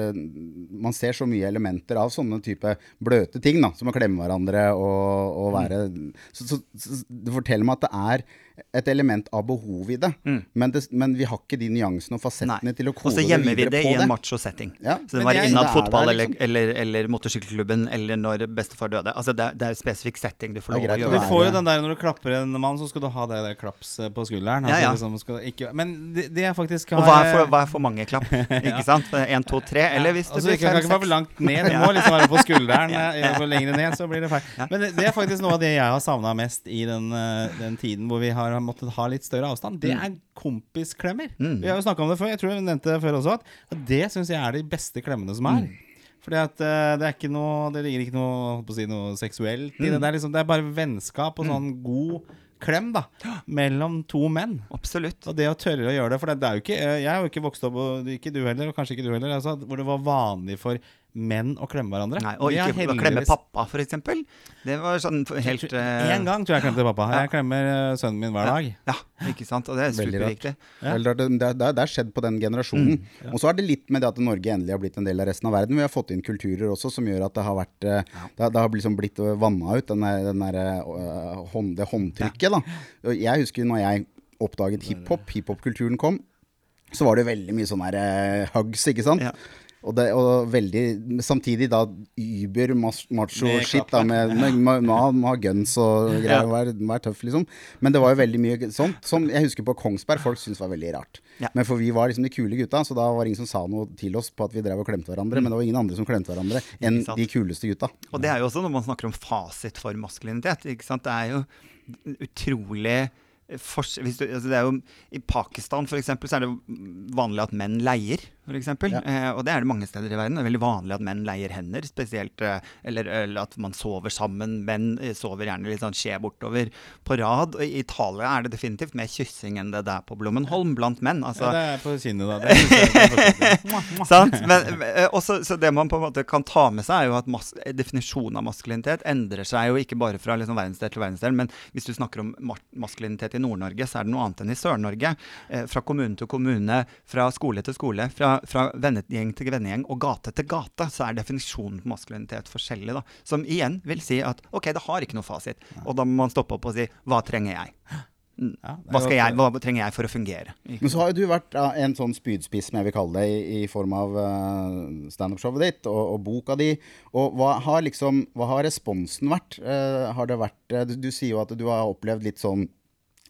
Man ser så mye elementer av sånne type bløte ting, da, som å klemme hverandre og, og være så, så, så det forteller meg at det er et element av behov i det. Men, det men vi har ikke de nyansene og fasettene til å kode det videre på det Og så gjemmer vi det i en macho-setting. Ja, så det var jeg- innad det fotball der, eller, liksom. eller, eller motorsykkelklubben eller når bestefar døde. Altså det, er- det er spesifikk setting du får lov å gjøre. Du får jo den der når du klapper en mann, så skal du ha det der klaps eh, på skulderen. Ja, ja. Altså, liksom, skal ikke, men det, det er faktisk Og hva er, for, hva er for mange klapp? Ikke sant? Én, to, tre? Eller hvis det altså, blir ikke, kan ikke være for langt ned. Det må liksom være på skulderen. ja. Lenger ned så blir det feil. Men det, det er faktisk noe av det jeg har savna mest i den, eh, den tiden hvor vi har måttet ha litt større avstand. Det er kompisklemmer. Vi har jo snakka om det før. Jeg tror jeg nevnte det før også. At det syns jeg er de beste klemmene som er. Fordi at eh, det er ikke noe Det ligger ikke noe, si, noe seksuelt i det. Det er, liksom, det er bare vennskap og sånn god klem da mellom to menn. Absolutt. Og det å tørre å gjøre det For det, det er jo ikke eh, Jeg har jo ikke vokst opp, og ikke du heller, og kanskje ikke du heller, altså, hvor det var vanlig for menn å klemme hverandre. Nei, og ikke heldigvis... klemme pappa, eksempel. Det var sånn helt Én En gang tror jeg jeg klemte pappa. Jeg klemmer eh, sønnen min hver dag. Ja, ikke sant. Og det er superviktig. Ja. det, det, det, det er skjedd på den generasjonen. Og så er det litt med det at Norge endelig har blitt en del av resten av verden. Vi har fått inn kulturer også som gjør at det har vært eh, Det, det har liksom blitt vanna ut, den der, den der, eh, hånd, det håndtrykket. da. Jeg husker når jeg oppdaget hiphop, hiphop-kulturen kom, så var det veldig mye sånn der uh, hugs, ikke sant. Og, det, og veldig Samtidig da über macho Med shit, da, med, med, med, guns og greier. Vær, vær tøff, liksom. Men det var jo veldig mye sånt som jeg husker på Kongsberg folk syntes var veldig rart. Ja. Men for vi var liksom de kule gutta, så da var det ingen som sa noe til oss på at vi drev og klemte hverandre. Men det var ingen andre som klemte hverandre enn de kuleste gutta. Og det er jo også når man snakker om fasit for maskulinitet. Ikke sant? Det er jo utrolig hvis du, altså det er jo, I Pakistan for eksempel, så er det vanlig at menn leier. Eksempel. Ja. eh, og det er det mange steder i verden. Det er veldig vanlig at menn leier hender. spesielt, eh, eller, eller at man sover sammen. Menn eh, sover gjerne litt sånn skje bortover på rad. Og I Italia er det definitivt mer kyssing enn det det er på Blommenholm blant menn. altså Ja, det er på kinnet, da. Det er. Sant? Men, eh, også, så det man på en måte kan ta med seg, er jo at mas definisjonen av maskulinitet endrer seg jo ikke bare fra liksom verdensdel til verdensdel, men hvis du snakker om ma maskulinitet i Nord-Norge, så er det noe annet enn i Sør-Norge. Eh, fra kommune til kommune, fra skole til skole, fra, fra vennegjeng til vennegjeng og gate til gate, så er definisjonen på maskulinitet forskjellig. da. Som igjen vil si at ok, det har ikke noe fasit. Og da må man stoppe opp og si hva trenger jeg? Ja, Hva, jeg, hva trenger jeg for å fungere? Men så har jo du vært ja, en sånn spydspiss, som jeg vil kalle det, i, i form av uh, standup-showet ditt og, og boka di. Og hva har liksom, hva har responsen vært? Uh, har det vært uh, du, du sier jo at du har opplevd litt sånn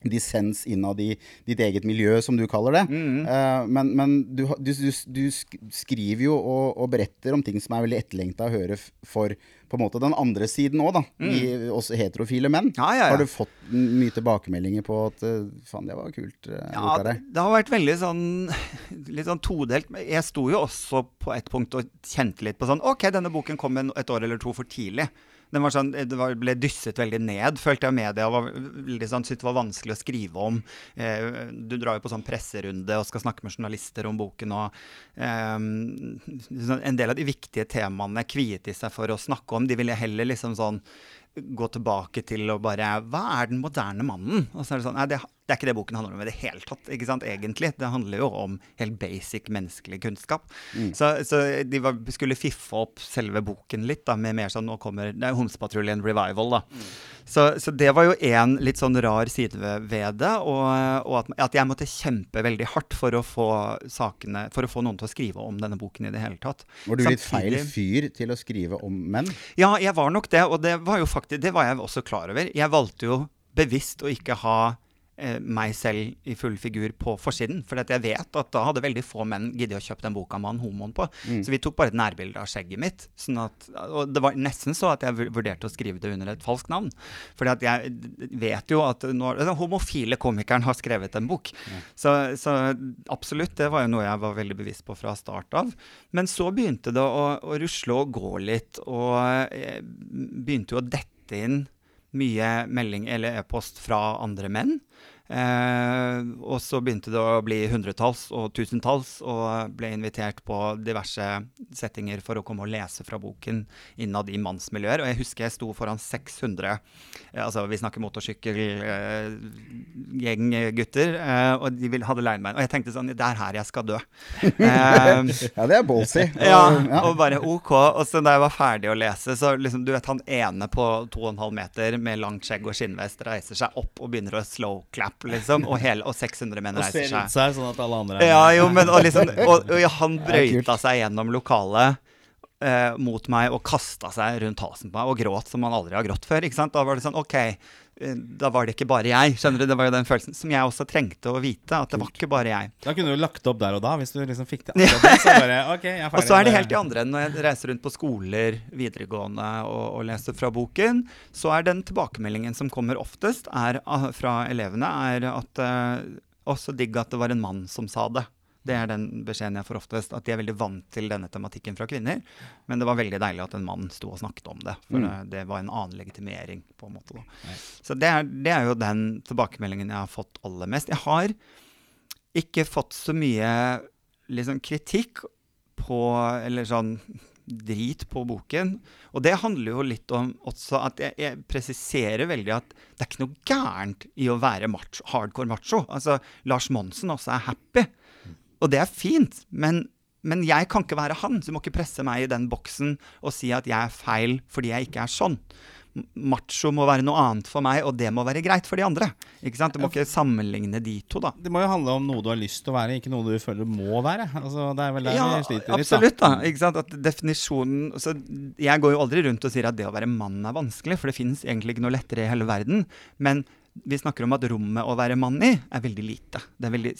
dissens innad i ditt eget miljø, som du kaller det. Eh, men men du, du, du, du skriver jo og, og beretter om ting som er veldig etterlengta å høre for på en måte den andre siden òg, da. I også heterofile menn. Ja, ja, ja. Har du fått mye tilbakemeldinger på at eh, faen, det var kult uh, Ja, det, det har vært veldig sånn Litt sånn todelt. Jeg sto jo også på et punkt og kjente litt på sånn OK, denne boken kom en, et år eller to for tidlig. Den var sånn, det var, ble dysset veldig ned, følte jeg media var sånn, syntes det var vanskelig å skrive om. Eh, du drar jo på sånn presserunde og skal snakke med journalister om boken. og eh, En del av de viktige temaene kviet de seg for å snakke om. De ville heller liksom sånn gå tilbake til å bare Hva er den moderne mannen? Og så er det sånn Nei, det, det er ikke det boken handler om i det hele tatt. ikke sant, egentlig. Det handler jo om helt basic menneskelig kunnskap. Så, så de var, skulle fiffe opp selve boken litt, da, med mer sånn Nå kommer er Homsepatruljen revival, da. Så, så det var jo én litt sånn rar side ved, det. Og, og at, at jeg måtte kjempe veldig hardt for å få sakene For å få noen til å skrive om denne boken i det hele tatt. Var du litt feil fyr til å skrive om menn? ja, jeg var nok det, og det var jo faktisk Det var jeg også klar over. Jeg valgte jo bevisst å ikke ha eh, meg selv i full figur på forsiden. For jeg vet at da hadde veldig få menn giddet å kjøpe den boka med han homoen på. Så vi tok bare et nærbilde av skjegget mitt. Sånn at, og det var nesten så at jeg vurderte å skrive det under et falskt navn. Fordi at jeg vet jo at når, den homofile komikeren har skrevet en bok. Så, så absolutt, det var jo noe jeg var veldig bevisst på fra start av. Men så begynte det å, å rusle og gå litt, og begynte jo å dette inn mye melding eller e-post fra andre menn. Eh, og så begynte det å bli hundretalls og tusentalls, og ble invitert på diverse settinger for å komme og lese fra boken innad i mannsmiljøer. Og jeg husker jeg sto foran 600 eh, Altså, vi snakker motorsykkelgjenggutter, eh, og de ville, hadde leid meg. Og jeg tenkte sånn Det er her jeg skal dø. Eh, Ja, det er ballsy. ja, Og- ja. og bare OK. Og så da jeg var ferdig å lese, så liksom, du vet han ene på 2,5 meter med langt skjegg og skinnvest reiser seg opp og begynner å slow clap, liksom. Og, hele, og 600 menn Og ser ut seg. seg sånn at alle andre er Ja, jo, men og liksom Og, og han brøyta seg gjennom lokalet. eh, mot meg og kasta seg rundt halsen på meg og gråt som han aldri har grått før. ikke sant? Da var det sånn OK, da var det ikke bare jeg. Skjønner du? Det var jo den følelsen som jeg også trengte å vite. At det var ikke bare jeg. Da kunne du lagt opp der og da, hvis du liksom fikk det akkurat. Så bare, ok, jeg er ferdig. Og så er det helt i andre enden. Når jeg reiser rundt på skoler, videregående og, og leser fra boken, så er den tilbakemeldingen som kommer oftest er, ah, fra elevene, er at uh, også digg at det var en mann som sa det. Det er den beskjeden jeg får oftest. At de er veldig vant til denne tematikken fra kvinner. Men det var veldig deilig at en mann sto og snakket om det. For det, det var en annen legitimering, på en måte. Så det er, det er jo den tilbakemeldingen jeg har fått aller mest. Jeg har ikke fått så mye liksom, kritikk på Eller sånn drit på boken. Og det handler jo litt om også at jeg, jeg presiserer veldig at det er ikke noe gærent i å være macho, hardcore macho. Altså, Lars Monsen også er happy. Og det er fint, men, men jeg kan ikke være han. Du må ikke presse meg i den boksen og si at jeg er feil fordi jeg ikke er sånn. Macho må være noe annet for meg, og det må være greit for de andre. Ikke sant? Du må ikke sammenligne de to, da. Det må jo handle om noe du har lyst til å være, ikke noe du føler må være. Altså, det er vel der Ja, vi sliter litt. absolutt. da, ikke sant? At definisjonen så Jeg går jo aldri rundt og sier at det å være mann er vanskelig, for det finnes egentlig ikke noe lettere i hele verden. Men vi snakker om at rommet å være mann i er veldig lite. Det er veldig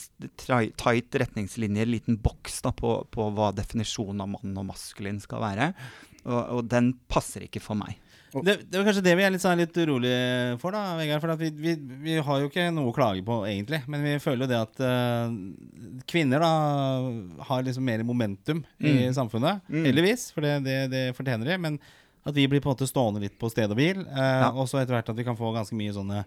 tight retningslinjer, liten boks da, på, på hva definisjonen av mann og maskulin skal være. Og, og den passer ikke for meg. Det, det er kanskje det vi er litt, sånn, litt urolige for, da, Vegard. For at vi, vi, vi har jo ikke noe å klage på, egentlig. Men vi føler jo det at uh, kvinner da har liksom mer momentum i samfunnet. Heldigvis, for det, det, det fortjener de. Men at vi blir på en måte stående litt på sted og hvil. ja. Og så etter hvert at vi kan få ganske mye sånne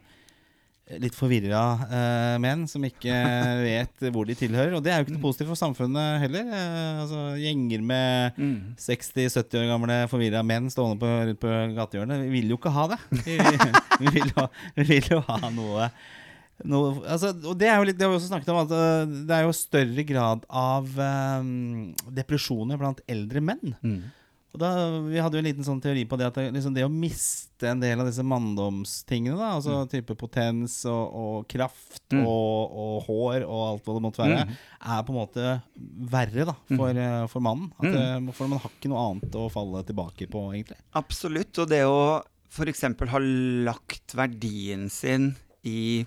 litt forvirra uh, menn som ikke vet hvor de tilhører. Og det er jo ikke noe positivt for samfunnet heller. Uh, altså Gjenger med 60-70 år gamle forvirra menn stående på, rundt på gatehjørnet. Vi vil jo ikke ha det. Vi, vi, vil, jo, vi vil jo ha noe, noe altså, Og det er jo litt Det har vi også snakket om, at eh, det er jo større grad av um, depresjoner blant eldre menn. Og da, Vi hadde jo en liten sånn teori på det at det, liksom det å miste en del av disse manndomstingene, da, altså type potens og, og kraft og, og hår og alt hva det måtte være, er på en måte verre da, for, eh, for mannen. At, eh, For man har ikke noe annet å falle tilbake på, egentlig. Absolutt. Og det å f.eks. ha lagt verdien sin i,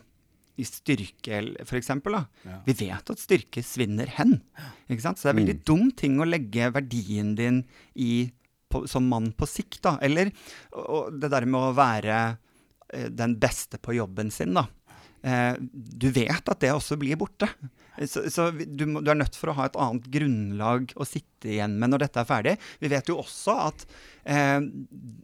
i styrke, f.eks. Da. Ja. Vi vet at styrke svinner hen. Så det er veldig veldig dum ting å legge verdien din i på, som mann på sikt. Da. Eller og det der med å være eh, den beste på jobben sin, da. Eh, du vet at det også blir borte. Så, så du, må, du er nødt for å ha et annet grunnlag å sitte igjen med når dette er ferdig. Vi vet jo også at eh,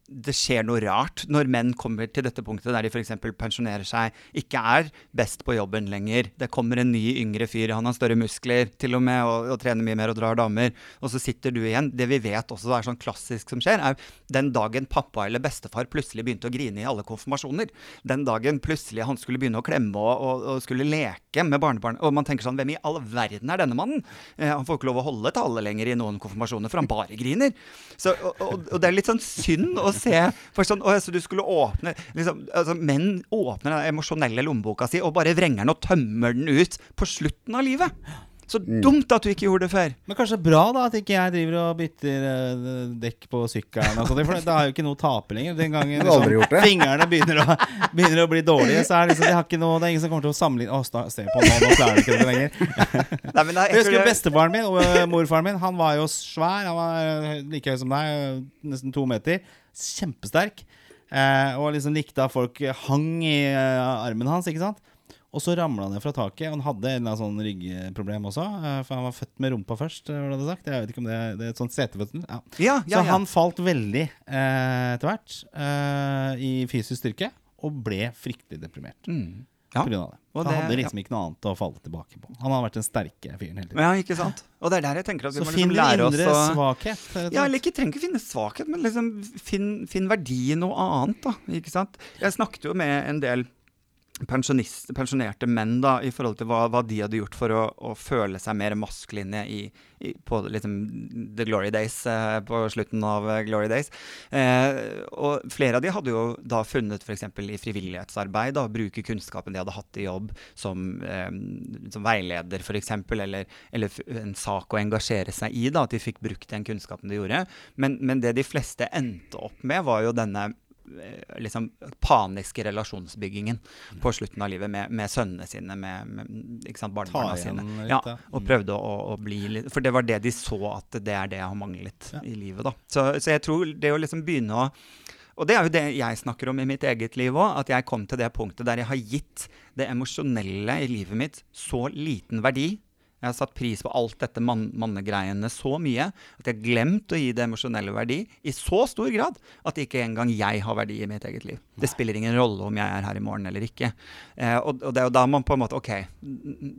det skjer noe rart når menn kommer til dette punktet der de f.eks. pensjonerer seg, ikke er best på jobben lenger. Det kommer en ny, yngre fyr, han har større muskler til og med, og, og trener mye mer og drar damer. Og så sitter du igjen. Det vi vet også er sånn klassisk som skjer, er den dagen pappa eller bestefar plutselig begynte å grine i alle konfirmasjoner. Den dagen plutselig han skulle begynne å klemme og, og, og skulle leke med barnebarn. Og man tenker sånn, hvem i all verden er denne mannen? Eh, han får ikke lov å holde tale lenger i noen konfirmasjoner, for han bare griner. Så, og, og, og det er litt sånn synd å se. For sånn, å, så du skulle åpne liksom, altså, Menn åpner den emosjonelle lommeboka si og bare vrenger den og tømmer den ut på slutten av livet. Så dumt at du ikke gjorde det før. Men kanskje bra da at ikke jeg driver og bytter eh, dekk på sykkelen. Og sånt, for da har jo ikke noe å tape lenger. Den gangen liksom du det? fingrene begynner å, begynner å bli dårlige, så er det liksom, de har ikke noe, det er ingen som kommer til å sammenligne Å, sta- se på nå, nå klarer de ikke det lenger. Nei, men det er- Jeg husker bestefaren min og øh, morfaren min. Han var jo svær. Han var øh, like høy som deg, nesten to meter. Kjempesterk. Eh, og liksom likte at folk hang i eh, armen hans, ikke sant. Og så ramla han ned fra taket. Han hadde en eller annen sånn ryggproblem også. eh, for han var født med rumpa først, hva var det det sagt? Jeg vet ikke om det, det er et sånt setefødsel. Ja. Ja, ja, Så han falt veldig eh, etter hvert eh, i fysisk styrke. Og ble fryktelig deprimert Mm. Ja. på grunn av det. Han det- hadde liksom ikke noe annet å falle tilbake på. Han hadde vært den sterke fyren hele tiden. ja, ikke sant? Og det er der jeg tenker at vi Så må liksom din lære oss indre finn svakhet. indre svakhet. Ja, eller ikke trenger ikke finne svakhet, men liksom finn, finn verdi i noe annet, da. Ikke sant? Jeg snakket jo med en del pensjonerte menn da, i forhold til hva, hva de hadde gjort for å, å føle seg mer maskuline i, i, på liksom the glory days, eh, på slutten av eh, glory days. Eh, og flere av de hadde jo da funnet f.eks. i frivillighetsarbeid, å bruke kunnskapen de hadde hatt i jobb som, eh, som veileder f.eks., eller, eller en sak å engasjere seg i, da, at de fikk brukt den kunnskapen de gjorde. Men, men det de fleste endte opp med, var jo denne liksom paniske relasjonsbyggingen på slutten av livet med, med sønnene sine, med, med ikke sant, barnebarna sine. litt, Ja, og prøvde å, å bli litt For det var det de så at det er det jeg har manglet Ja. i livet, da. Så, så jeg tror det å liksom begynne å og det er jo det jeg snakker om i mitt eget liv òg, at jeg kom til det punktet der jeg har gitt det emosjonelle i livet mitt så liten verdi. Jeg har satt pris på alt dette man mannegreiene så mye at jeg har glemt å gi det emosjonelle verdi i så stor grad at ikke engang jeg har verdi i mitt eget liv. Det spiller ingen rolle om jeg er her i morgen eller ikke. Eh, og, og det er jo da man på en måte OK,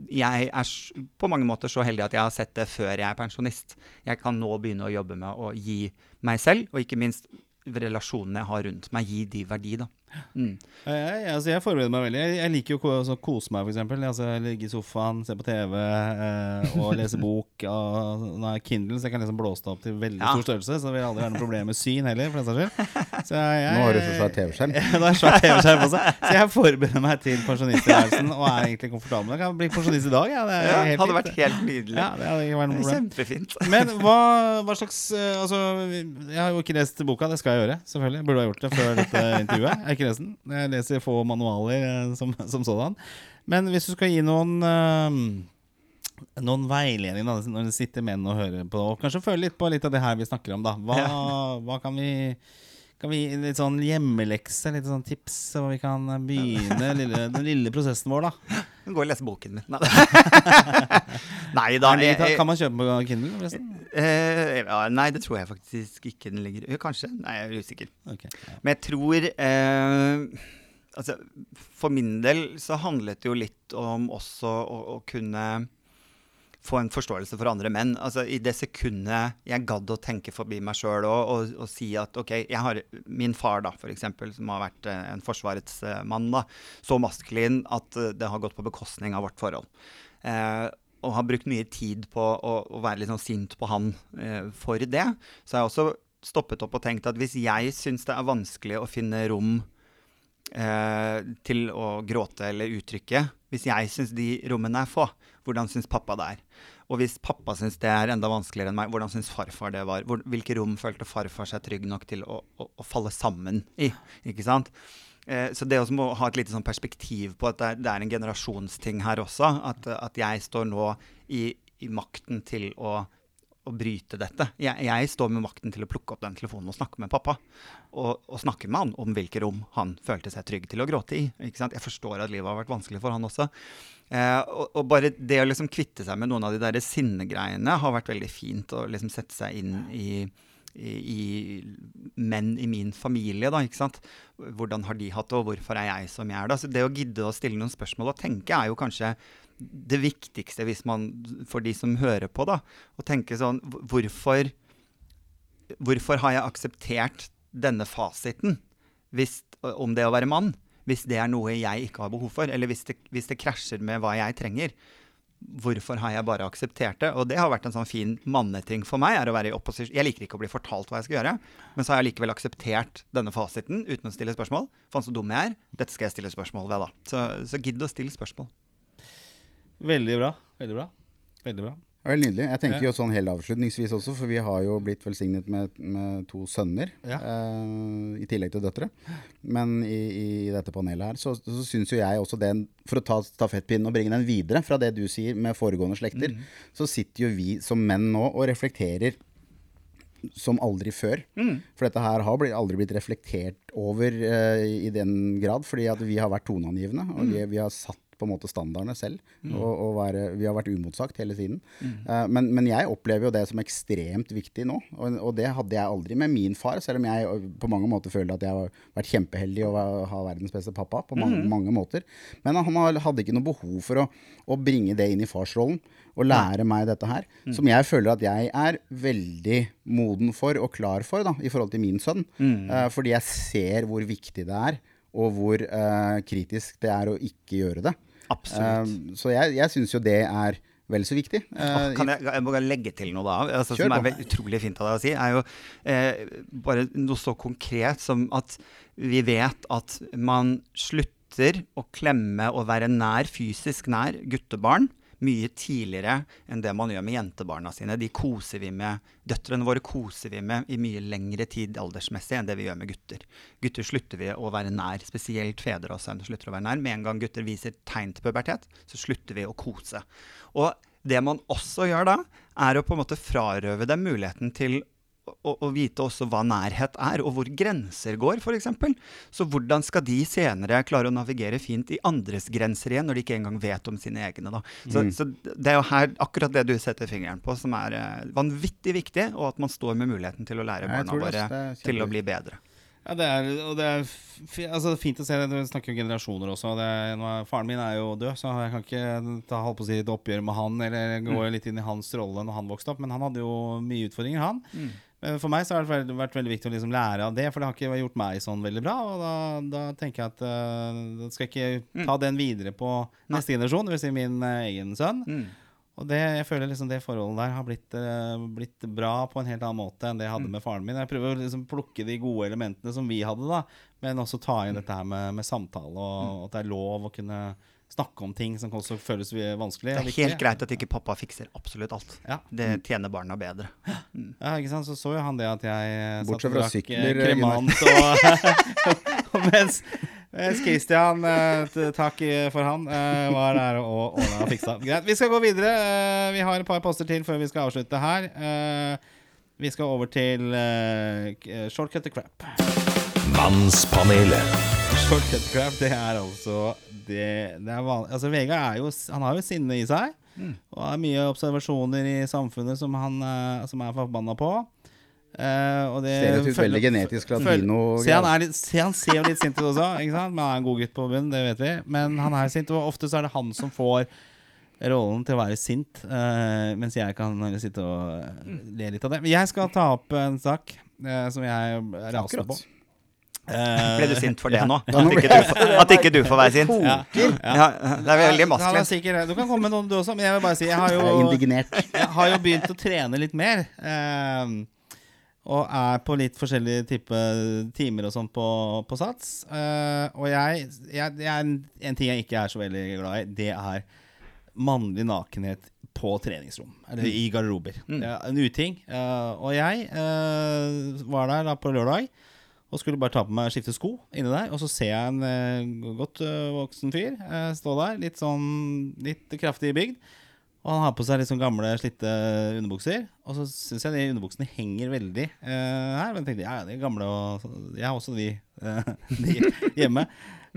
jeg er på mange måter så heldig at jeg har sett det før jeg er pensjonist. Jeg kan nå begynne å jobbe med å gi meg selv, og ikke minst relasjonene jeg har rundt meg, gi de verdi, da. Mm. Jeg, altså jeg forbereder meg veldig. Jeg, jeg liker jo å altså, kose meg, f.eks. Altså, ligge i sofaen, se på TV eh, og lese bok. Og, nå er Kindle, så jeg kan liksom blåse det opp til veldig Ja. stor størrelse. Så det vil aldri være noe problem med syn heller, for den saks skyld. Så jeg, jeg, Nå har du så svær TV-skjerm. Ja, nå har jeg svær TV-skjerm også. Så jeg forbereder meg til pensjonisttilværelsen og er egentlig komfortabel. Jeg kan bli pensjonist i dag, ja. Det er Ja, helt hadde fint. vært helt nydelig. Ja, det hadde ikke vært noe. Kjempefint. Men hva, hva slags eh, Altså, jeg har jo ikke lest boka. Det skal jeg gjøre, selvfølgelig. Burde ha gjort det før dette intervjuet. Jeg ikke lest. Jeg leser få manualer eh, som, som sådan. Men hvis du skal gi noen eh, noen veiledning da, når du sitter med den og hører på, og kanskje føle litt på litt av det her vi snakker om, da. Hva, hva kan vi kan vi gi litt sånn hjemmelekse, litt sånn tips, så vi kan begynne lille, den lille prosessen vår, da? Gå og lese boken min. Nei, da. Jeg- kan man kjøpe på Kindle, forresten? Eh, ja, nei, det tror jeg faktisk ikke den ligger Jo, Kanskje. Nei, jeg er usikker. Okay, ja. Men jeg tror eh, Altså, for min del så handlet det jo litt om også å, å kunne få en forståelse for andre menn. Altså, I det sekundet jeg gadd å tenke forbi meg sjøl og, og, og si at OK, jeg har min far, da, eksempel, som har vært eh, en forsvarets eh, mann, da, så maskulin at eh, det har gått på bekostning av vårt forhold. Eh, og har brukt mye tid på å, å være litt sånn sint på han eh, for det. Så har jeg også stoppet opp og tenkt at hvis jeg syns det er vanskelig å finne rom til å gråte eller uttrykke, hvis jeg syns de rommene er få, hvordan syns pappa det er? Og hvis pappa syns det er enda vanskeligere enn meg, hvordan syns farfar det var? Hvor, hvilke rom følte farfar seg trygg nok til å, å, å falle sammen i? Ikke sant? Eh, så det må ha et lite sånn perspektiv på at det er, det er en generasjonsting her også. At, at jeg står nå i, i makten til å, å bryte dette. Jeg, jeg står med makten til å plukke opp den telefonen og snakke med pappa. Og, og snakke med han om hvilke rom han følte seg trygg til å gråte i. Ikke sant? Jeg forstår at livet har vært vanskelig for han også. Eh, og, og bare det å liksom kvitte seg med noen av de der sinnegreiene har vært veldig fint. Å liksom sette seg inn i i, i menn i min familie, da, ikke sant. Hvordan har de hatt det, og hvorfor er jeg som jeg er? da? Så det å gidde å stille noen spørsmål og tenke er jo kanskje det viktigste hvis man, for de som hører på, da. Å tenke sånn Hvorfor, hvorfor har jeg akseptert denne fasiten hvis, om det å være mann? Hvis det er noe jeg ikke har behov for, eller hvis det, hvis det krasjer med hva jeg trenger hvorfor har jeg bare akseptert det? Og det har vært en sånn fin manneting for meg. er å være i opposisjon. Jeg liker ikke å bli fortalt hva jeg skal gjøre, men så har jeg likevel akseptert denne fasiten uten å stille spørsmål. Faen så dum jeg er. Dette skal jeg stille spørsmål ved, da. Så, så gidd å stille spørsmål. Veldig bra. Veldig bra. Veldig bra. Veldig nydelig. Jeg tenker jo sånn helt avslutningsvis også, for vi har jo blitt velsignet med, med to sønner. Ja. eh, I tillegg til døtre. Men i, i dette panelet her så, så syns jo jeg også den For å ta stafettpinnen og bringe den videre fra det du sier med foregående slekter, Mm. så sitter jo vi som menn nå og reflekterer som aldri før. Mm. For dette her har aldri blitt reflektert over eh, i den grad, fordi at vi har vært toneangivende. Mm. Og vi, vi har satt på en måte standardene selv. Og, og være, vi har vært umotsagt hele tiden. Mm. Uh, men, men jeg opplever jo det som ekstremt viktig nå. Og, og det hadde jeg aldri med min far, selv om jeg på mange måter føler at jeg har vært kjempeheldig og ha verdens beste pappa på mange, Mm. mange måter. Men han hadde ikke noe behov for å, å bringe det inn i farsrollen og lære meg dette her. Mm. Som jeg føler at jeg er veldig moden for og klar for da, i forhold til min sønn. Mm. Eh, fordi jeg ser hvor viktig det er, og hvor uh, kritisk det er å ikke gjøre det. Absolutt. Eh, så jeg, jeg syns jo det er vel så viktig. Uh, Kan jeg, jeg må bare legge til noe da? Altså, som er vel utrolig fint av deg å si, er jo eh, bare noe så konkret som at vi vet at man slutter å klemme og være nær, fysisk nær, guttebarn mye tidligere enn det man gjør med jentebarna sine. De koser vi med, Døtrene våre koser vi med i mye lengre tid aldersmessig enn det vi gjør med gutter. Gutter slutter vi å være nær, spesielt fedre og sønner slutter å være nær. Med en gang gutter viser tegn til pubertet, så slutter vi å kose. Og det man også gjør da, er å på en måte frarøve dem muligheten til å, å vite også hva nærhet er, og hvor grenser går, f.eks. Så hvordan skal de senere klare å navigere fint i andres grenser igjen, når de ikke engang vet om sine egne? da. Så, så det er jo her akkurat det du setter fingeren på, som er eh, vanvittig viktig, og at man står med muligheten til å lære barna våre til å bli bedre. Ja, det er, og det er altså, fint å se det. Du snakker jo generasjoner også. Det er, nå er, faren min er jo død, så jeg kan ikke ta holdt på å si et oppgjør med han eller gå litt inn i hans rolle når han vokste opp. Men han hadde jo mye utfordringer, han. Men for meg så har det vært, veldig viktig å liksom lære av det, for det har ikke gjort meg sånn veldig bra. Og da, da tenker jeg at uh, da skal jeg ikke ta den videre på neste generasjon, dvs. Si min uh, egen sønn. Og det, jeg føler liksom det forholdet der har blitt, uh, blitt bra på en helt annen måte enn det jeg hadde med faren min. Jeg prøver å liksom plukke de gode elementene som vi hadde, da, men også ta inn dette her med, med samtale, og at det er lov å kunne snakke om ting som også føles vanskelig. Det er viktig. helt greit at ikke pappa fikser absolutt alt. Ja. Det tjener barna bedre. Ja, ikke sant? Så så jo han det at jeg eh, Bortsett fra drakk, sykler, eh, kremant og, og mens, mens Christian, eh, takk for han, eh, var der og ordna og fiksa. Greit, vi skal gå videre. Eh, Vi har et par poster til før vi skal avslutte her. Eh, Vi skal over til eh, Shortcut to crap. Mannspanelet. Shortcut crap, det er altså det, det er vanlig, Altså Vegard er jo Han har jo sinne i seg. Og har mye observasjoner i samfunnet som han eh, som er forbanna på. Eh, og det Ser ut veldig genetisk latino. Se, han, er litt, se, han ser jo litt sint ut også, ikke sant? men han er en god gutt på bunnen, det vet vi. Men han er sint, og ofte så er det han som får rollen til å være sint, eh, mens jeg kan sitte og eh, le litt av det. Men jeg skal ta opp en sak eh, som jeg raser på. Eh, Ble du sint for det nå? At ikke du, får- at ikke du får være sint? Ja, det er veldig maskelig. Du kan komme med noen, du også, men jeg vil bare si Jeg har jo, jeg har jo begynt å trene litt mer. Eh, og er på litt forskjellige type timer og sånn på, på Sats. Eh, og jeg, jeg, jeg er en, ting jeg ikke er så veldig glad i, det er mannlig nakenhet på treningsrom. Eller i garderober. Er en uting. Og jeg eh, var der da på lørdag. Og skulle bare ta på meg skifte sko inni der. Og så ser jeg en eh, godt eh, voksen fyr eh, stå der, litt sånn litt kraftig bygd. Og han har på seg litt sånn gamle, slitte underbukser. Og så syns jeg de underbuksene henger veldig eh, her. Men jeg tenkte ja, de er gamle, og jeg har også de, eh, de hjemme.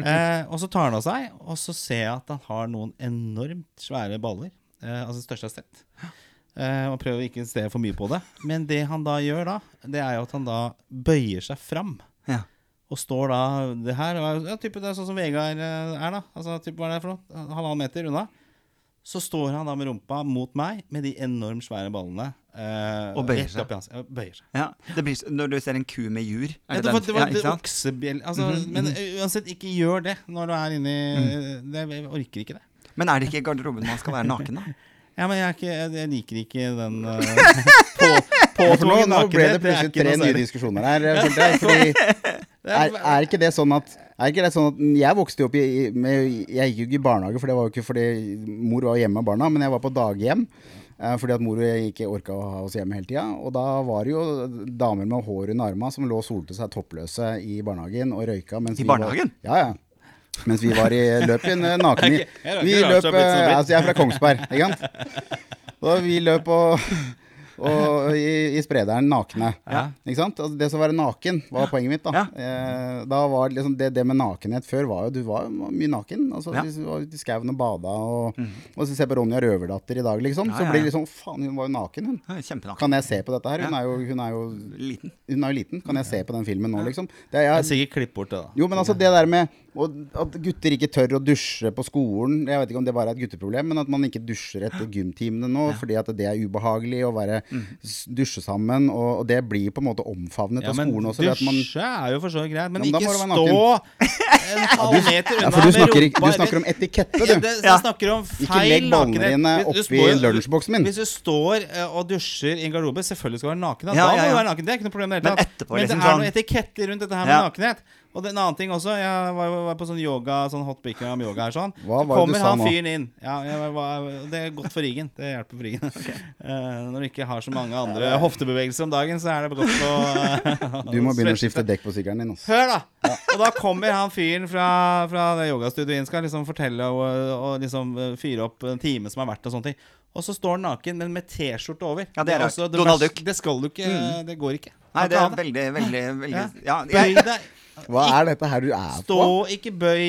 Eh, og så tar han av seg, og så ser jeg at han har noen enormt svære baller. Altså største jeg har sett. Eh, og prøver ikke å se for mye på det. Men det han da gjør da, det er jo at han da bøyer seg fram. Ja. Og står da Det her er ja, type, det er sånn som Vegard eh, er, da. Altså, type, hva er det for noe? Halvannen meter unna. Så står han da med rumpa mot meg med de enormt svære ballene. Uh, Og bøyer seg. ja, bøyer seg. Ja, det blir, når du ser en ku med jur Ja, er det var, den- det var ja, det oksebjell altså, Mhm, Men eh, uansett, ikke gjør det når du er inni det, Jeg orker ikke det. Men er det ikke i garderoben man skal være naken, da? Ja, men jeg, er ikke, jeg, jeg liker ikke den uh, på, Ja, nå, nå ble det plutselig tre nye diskusjoner her. eh, jeg, Fordi er, er ikke det sånn at er ikke det sånn at Jeg vokste jo opp i med, Jeg gikk jo ikke i barnehage, for det var jo ikke fordi mor var hjemme med barna, men jeg var på daghjem. Eh, fordi at mor og jeg ikke orka å ha oss hjemme hele tida. Og da var det jo damer med hår under arma som lå og solte seg toppløse i barnehagen og røyka. Mens I vi var- barnehagen? Ja, ja. Mens vi var i løpet inn eh, Jeg Vi løp eh. Altså, jeg er fra Kongsberg, ikke sant? Og vi løp og, og i, i sprederen nakne. Ja. Ikke sant? Altså, det som var naken, var poenget mitt. Da, eh, da var liksom, det, det med nakenhet før var jo Du var jo mye naken. Altså, Ja. Du var ute i skauen og bada, og, og så ser på Ronja Røverdatter i dag, liksom, Ja, så ja, blir ja. det liksom Faen, hun var jo naken, hun. Ja, Kan jeg se på dette her? Hun er jo, hun er jo, Liten. hun er jo liten. Kan jeg se på den filmen nå, liksom? Det er jeg, sikkert klipp bort det, da. jo, men altså det der med og at gutter ikke tør å dusje på skolen Jeg vet ikke om det bare er et gutteproblem, men at man ikke dusjer etter gymtimene nå fordi at det er ubehagelig å være mm. dusje sammen. Og, og det blir på en måte omfavnet Ja, av skolen også. Dusje man, er jo for så vidt greit, men Ja, men ikke stå en halv meter unna ja, for du snakker, du snakker om etikette, du. det, Ja. Jeg snakker om Ikke legg ballene dine oppi lunsjboksen min. Hvis du står eh, og dusjer i en garderobe, selvfølgelig skal du være naken. Da, Ja, ja, må du være naken. Det er ikke noe problem. i det hele Men etterpå, Men det liksom er sånn- noe etikette rundt dette her med Ja. nakenhet. Og det er en annen ting også. Jeg var, var på sånn yoga, sånn hot bikram yoga her sånn. Hva Så var det du sa han nå? fyren inn. Ja, jeg var, det er godt for ryggen. Det hjelper for ryggen. Uh, når du ikke har så mange andre hoftebevegelser om dagen, så er det godt å Du må begynne å skifte dekk på sykkelen din. Også. Hør, da! Og da kommer han fyren fra, fra det yogastudioet inn, skal liksom fortelle og, og liksom eh, fyre opp en time som har vært, og sånne ting. Og så står han naken, men med T-skjorte over. Ja, det er rart. Donald Duck. Det skal du ikke Det går ikke. Nei, det er veldig, veldig, veldig Ja. Ja. Hva er dette her du er Stå, på? ikke bøy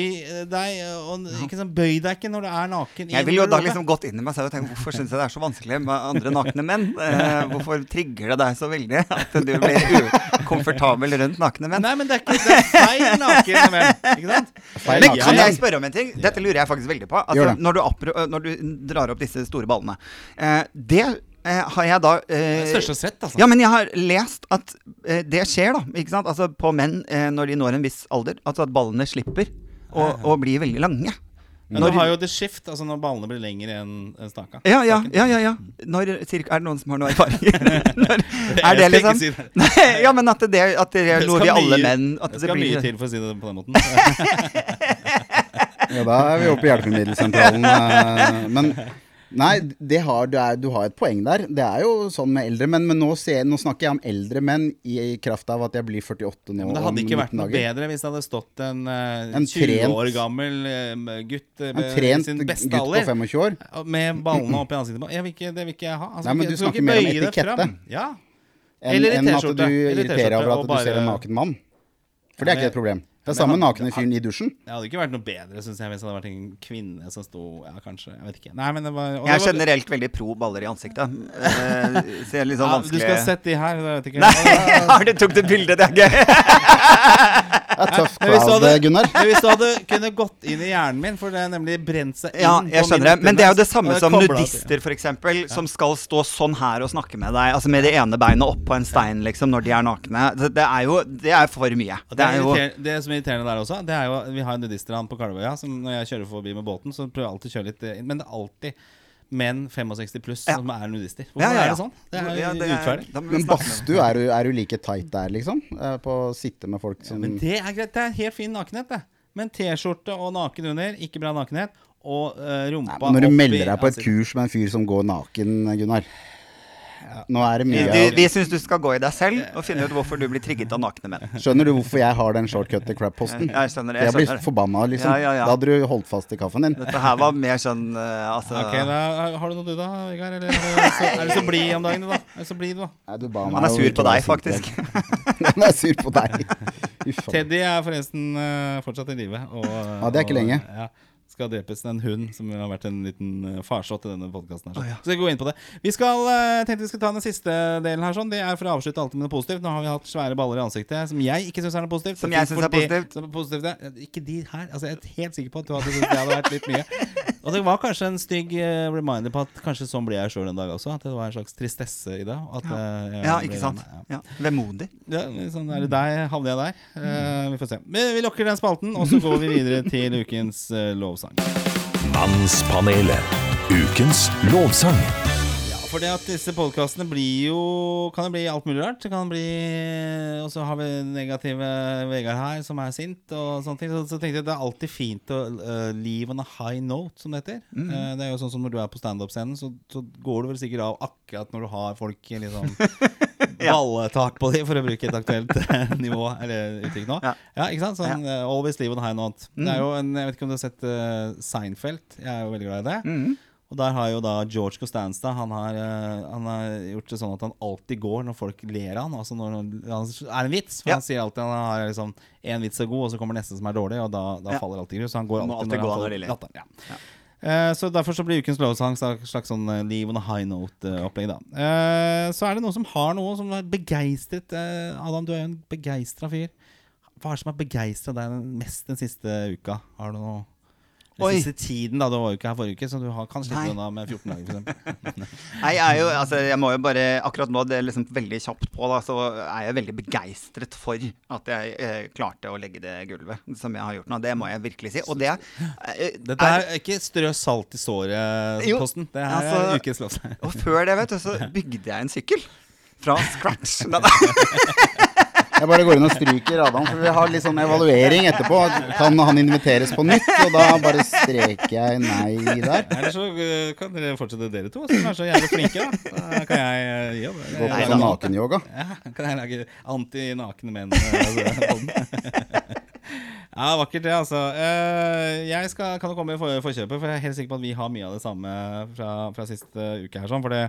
deg. Og, ikke sånn, bøy deg ikke når du er naken. jeg ville vil jo da liksom gått inn i meg selv og tenkt hvorfor syns jeg det er så vanskelig med andre nakne menn? Eh, hvorfor trigger det deg så veldig at du blir ukomfortabel rundt nakne menn? Nei, men det er ikke det er feil nakne menn. Ikke sant? Feil Men kan jeg spørre om en ting? Dette lurer jeg faktisk veldig på. Altså, når, du appro- når du drar opp disse store ballene. Eh, det eh, har jeg da eh, Største svett, altså. Ja, men jeg har lest at eh, det skjer, da. Ikke sant? Altså på menn eh, når de når en viss alder. Altså at ballene slipper å, bli veldig lange. Men Når- du har jo the shift, altså når ballene blir lengre enn staka. Ja, ja, ja. ja, ja. Når, cirka, er det noen som har noe erfaring? Når, er det liksom si det. Nei, Ja, men at det, at det er Det noe vi alle mye- menn at Det det skal mye til for å si det på den måten. Ja, da er vi oppe i hjelpemiddelsentralen. eh, Men nei, det har, du, er, du har et poeng der. Det er jo sånn med eldre menn. Men nå, ser, nå snakker jeg om eldre menn i, i kraft av at jeg blir 48 nå Men det hadde ikke vært noe dager. bedre hvis det hadde stått en, uh, En 20 trent- år gammel uh, gutt eh, En trent sin gutt på alder 25 år. med ballene opp i ansiktet på. Jeg vil ikke, det vil ikke jeg ha. Altså, Nei, men ikke- du snakker mer om etikette. Ja. Enn Eller i at du irriterer over at du ser en naken mann. For det er ikke et problem. Det er samme nakne fyren i dusjen. Det hadde ikke vært noe bedre synes jeg, hvis det hadde vært en kvinne som sto Ja, kanskje. Jeg vet ikke. Nei, men det var, og Jeg er var- generelt veldig pro baller i ansiktet. Eh, så jeg er litt sånn ja, Du skal ha sett de her. Jeg vet ikke. Nei, har du tok det bilde? Det er gøy. Det er hvis crowd, hadde- Gunnar. Hvis du hadde kunnet gått inn i hjernen min, for det er nemlig brent seg inn Ja, jeg skjønner det. Men det er jo det samme som koblet til- nudister, f.eks., som skal stå sånn her og snakke med deg, altså med det ene beinet opp på en stein, liksom, når de er nakne. Det, det er jo Det er for mye. Det Det, er jo det som er irriterende der også, det er jo Vi har en nudistrand på Kalvøya. Som når jeg kjører forbi med båten, så prøver jeg alltid å kjøre litt inn. Men det er alltid menn 65 pluss Ja. som er nudister. Hvorfor Ja, ja, ja. er det sånn? Det er Ja, det er- da Men badstue, er, du- er du like tight der, liksom? Eh, På å sitte med folk som Men det er greit. Det er helt fin nakenhet, det. Men T-skjorte og naken under, ikke bra nakenhet. Og uh, rumpa Nei, Når du melder deg på et kurs med en fyr som går naken, Gunnar Nå er det mye Du, av vi syns du skal gå i deg selv og finne ut hvorfor du blir trigget av nakne menn. Skjønner du hvorfor jeg har den shortcut to crap-posten? Jeg skjønner det. Jeg Jeg blir skjønner forbanna, liksom. Ja, ja, ja. Da hadde du holdt fast i kaffen din. Dette her var mer sånn eh, altså Ok, da, Har du noe du, da, Vegard? Eller er du så, så blid om dagen, du, da? Er du så blid, du, da? Nei, du ba meg Han er sur på deg, faktisk. Han er sur på deg. Uff. Teddy er forresten uh, fortsatt i live. Og, Ja, det er ikke og, lenge. Ja, skal drepes en hund som har vært en liten uh, farsott i denne podkasten. Oh, ja. Så vi går inn på det. Vi skal, uh, tenkte vi skulle ta den siste delen her. sånn Det er for å avslutte alltid med noe positivt. Nå har vi hatt svære baller i ansiktet som jeg ikke syns er noe positivt. Som jeg syns er positivt. Som er positivt ja. Ikke de her. Altså, jeg er helt sikker på at du hadde syntes det hadde vært litt mye. Og det var kanskje en stygg eh, reminder på at kanskje sånn blir jeg sjøl en dag også. At det var en slags tristesse i det. At, eh, jeg Ja, ikke sant? ja. Ja. Vemodig. Ja, sånn er det der, havner jeg der. Uh, vi får se. Men vi lukker den spalten, og så går vi videre til ukens uh, lovsang. Mannspanelet. Ukens lovsang. Fordi at disse podkastene blir jo Kan det bli alt mulig rart. Det kan bli Og så har vi negative Vegard her, som er sint, og sånne ting. Så, så tenkte jeg det er alltid fint å uh, leave on a high note, som det heter. Eh, det er jo sånn som når du er på standup-scenen, så, så går du vel sikkert av akkurat når du har folk i litt sånn balletak på dem, for å bruke et aktuelt eh, nivå eller uttrykk nå. Ja. Ja, ikke sant? Sånn eh, always leave on a high note. Det er jo en, Jeg vet ikke om du har sett uh, Seinfeld? Jeg er jo veldig glad i det. Mm. Og der har jo da George Costanza Han har, eh, han har gjort det sånn at han alltid går når folk ler av han. Altså når han er en vits. For Ja. han sier alltid han har liksom én vits er god, og så kommer neste som er dårlig, og da, da Ja. faller alltid grus. Så han går alltid, alltid når, han når de ler. Ja. Eh, så derfor så blir ukens lovsang et slags sånn eh, Leave on a high note-opplegg, da. Eh, så er det noen som har noe som er begeistret. eh, Adam, du er jo en begeistra fyr. Hva er det som har begeistra deg mest den siste uka? Har du noe Den siste tiden, da. Du var jo ikke her forrige uke, så du har, kan slippe unna med 14 dager, f.eks. Nei, jeg er jo, altså, jeg må jo bare Akkurat nå, det er liksom veldig kjapt på, da, så er jeg veldig begeistret for at jeg eh, klarte å legge det gulvet som jeg har gjort nå. Det må jeg virkelig si. Og det eh, Dette er ikke strø salt i såret-posten. Det her altså- er ukens lovsang. Og før det, vet du, så bygde jeg en sykkel. Fra scratch. Jeg bare går inn og stryker Adam, for vi har litt sånn evaluering etterpå. Kan han inviteres på nytt? Og da bare streker jeg nei der. Eller så eh, kan dere fortsette, dere to, som er så jævlig flinke. Da, da kan jeg jobbe gi opp. Gå på sånn nakenyoga. Ja, kan jeg lage anti-nakne menn? eh, podden? ja, vakkert det, altså. Eh, Jeg skal, kan jo komme i for, forkjøpet, for jeg er helt sikker på at vi har mye av det samme fra, fra siste uke. her sånn, For det,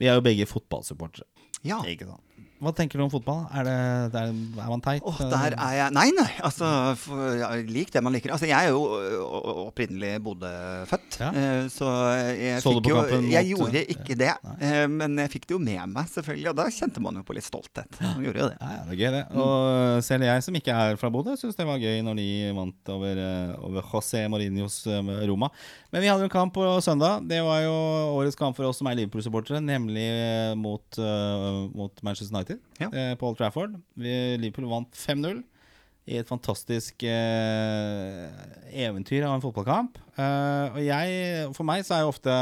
vi er jo begge fotballsupportere. Ja. Ikke sant? Hva tenker du om fotball? Er, det, det er, er man teit? Åh, der er jeg Nei, nei. Altså, for, ja, lik det man liker. Altså, jeg er jo ø, ø, opprinnelig Bodø-født, Ja. eh, så jeg Så fikk jo Jeg gjorde ikke det, Nei. men jeg fikk det jo med meg, selvfølgelig. Og da kjente man jo på litt stolthet. Man gjorde jo det. Ja, det er gøy, det. Og selv jeg som ikke er fra Bodø, syns det var gøy når de vant over, over José Mourinhos Roma. Men vi hadde jo en kamp på søndag. Det var jo årets kamp for oss som er Liverpool-supportere, nemlig mot, mot Manchester United Ja. eh, på Old Trafford. Vi, Liverpool vant 5-0 i et fantastisk eh, eventyr av en fotballkamp. Eh, og jeg, for meg så er jo ofte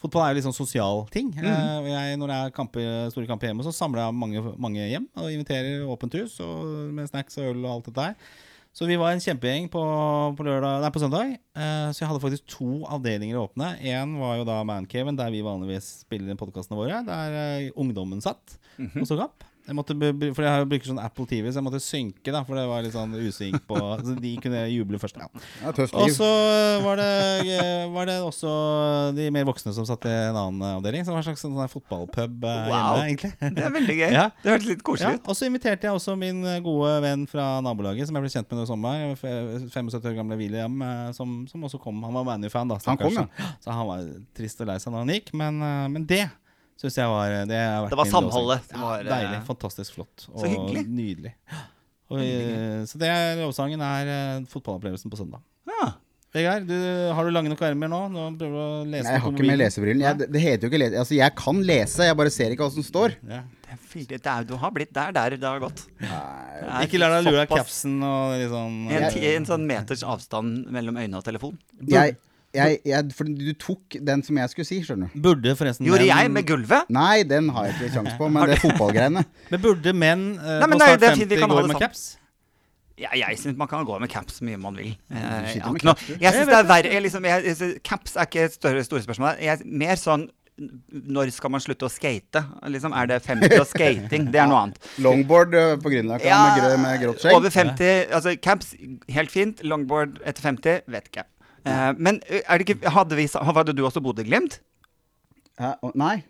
Fotball er jo litt sånn sosial ting. Eh, og jeg, når det er kampe, store kamper hjemme, så samler jeg mange, mange hjem og inviterer åpent hus og, med snacks og øl og alt dette her. Så vi var en kjempegjeng på, på, lørdag, nei, på søndag. Eh, så jeg hadde faktisk to avdelinger åpne. Én var jo da Mancaven, der vi vanligvis spiller podkastene våre. Der eh, ungdommen satt og så kamp. Jeg måtte, for jeg bruker sånn Apple TV, så jeg måtte synke, da, for det var litt sånn usynk på Så de kunne juble først. Ja. Ja, Og så var det, eh, var det også de mer voksne som satt i en annen avdeling. Det var en slags sånn der fotballpub eh, Wow. hjemme, egentlig. Det er veldig gøy. Ja. Det hørtes litt Ja, koselig ut. og så inviterte jeg også min gode venn fra nabolaget, som jeg ble kjent med i sommer. 75 år gamle William, eh, som, som også kom. Han var ManU-fan, da. Han kom, ja. Så han var trist og lei seg når han gikk. Men, men det syns jeg var Det, har vært Det var samholdet som var, ja, Deilig. eh, Fantastisk flott. Og så hyggelig. nydelig. Og, eh, så det er lovsangen er eh, fotballopplevelsen på søndag. Ja. Vegard, du, har du lange nok ermer nå? Nå prøver du å lese Nei, jeg har ikke med lesebrillen. Jeg, det, heter jo ikke lese... Altså, jeg kan lese, jeg bare ser ikke hva som står. Ja. Det er er, du har blitt der, der det har gått. Det er Ikke la deg lure av capsen og litt sånn En, en sånn meters avstand mellom øyne og telefon. Jeg, jeg, jeg, for du tok den som jeg skulle si, skjønner du. Burde forresten Gjorde menn- jeg med gulvet? Nei, den har jeg ikke kjangs på, men det er fotballgreiene. Men burde menn uh, Nei, men på snart vi 50 gå med sånn. caps? Ja, jeg syns man kan gå med caps så mye man vil. Eh, Jeg, syns det er verre liksom, jeg, jeg, Caps er ikke et større, store spørsmål. Jeg er mer sånn Når skal man slutte å skate? Liksom, er det 50 og skating? Det er noe annet. Longboard øh, på Grünerløkka med, grø, med grått skjegg. Over 50 Altså caps, helt fint. Longboard etter 50, vet ikke. Eh, men eh, det ikke vi, hadde du også Bodø-Glimt? Hæ? Nei.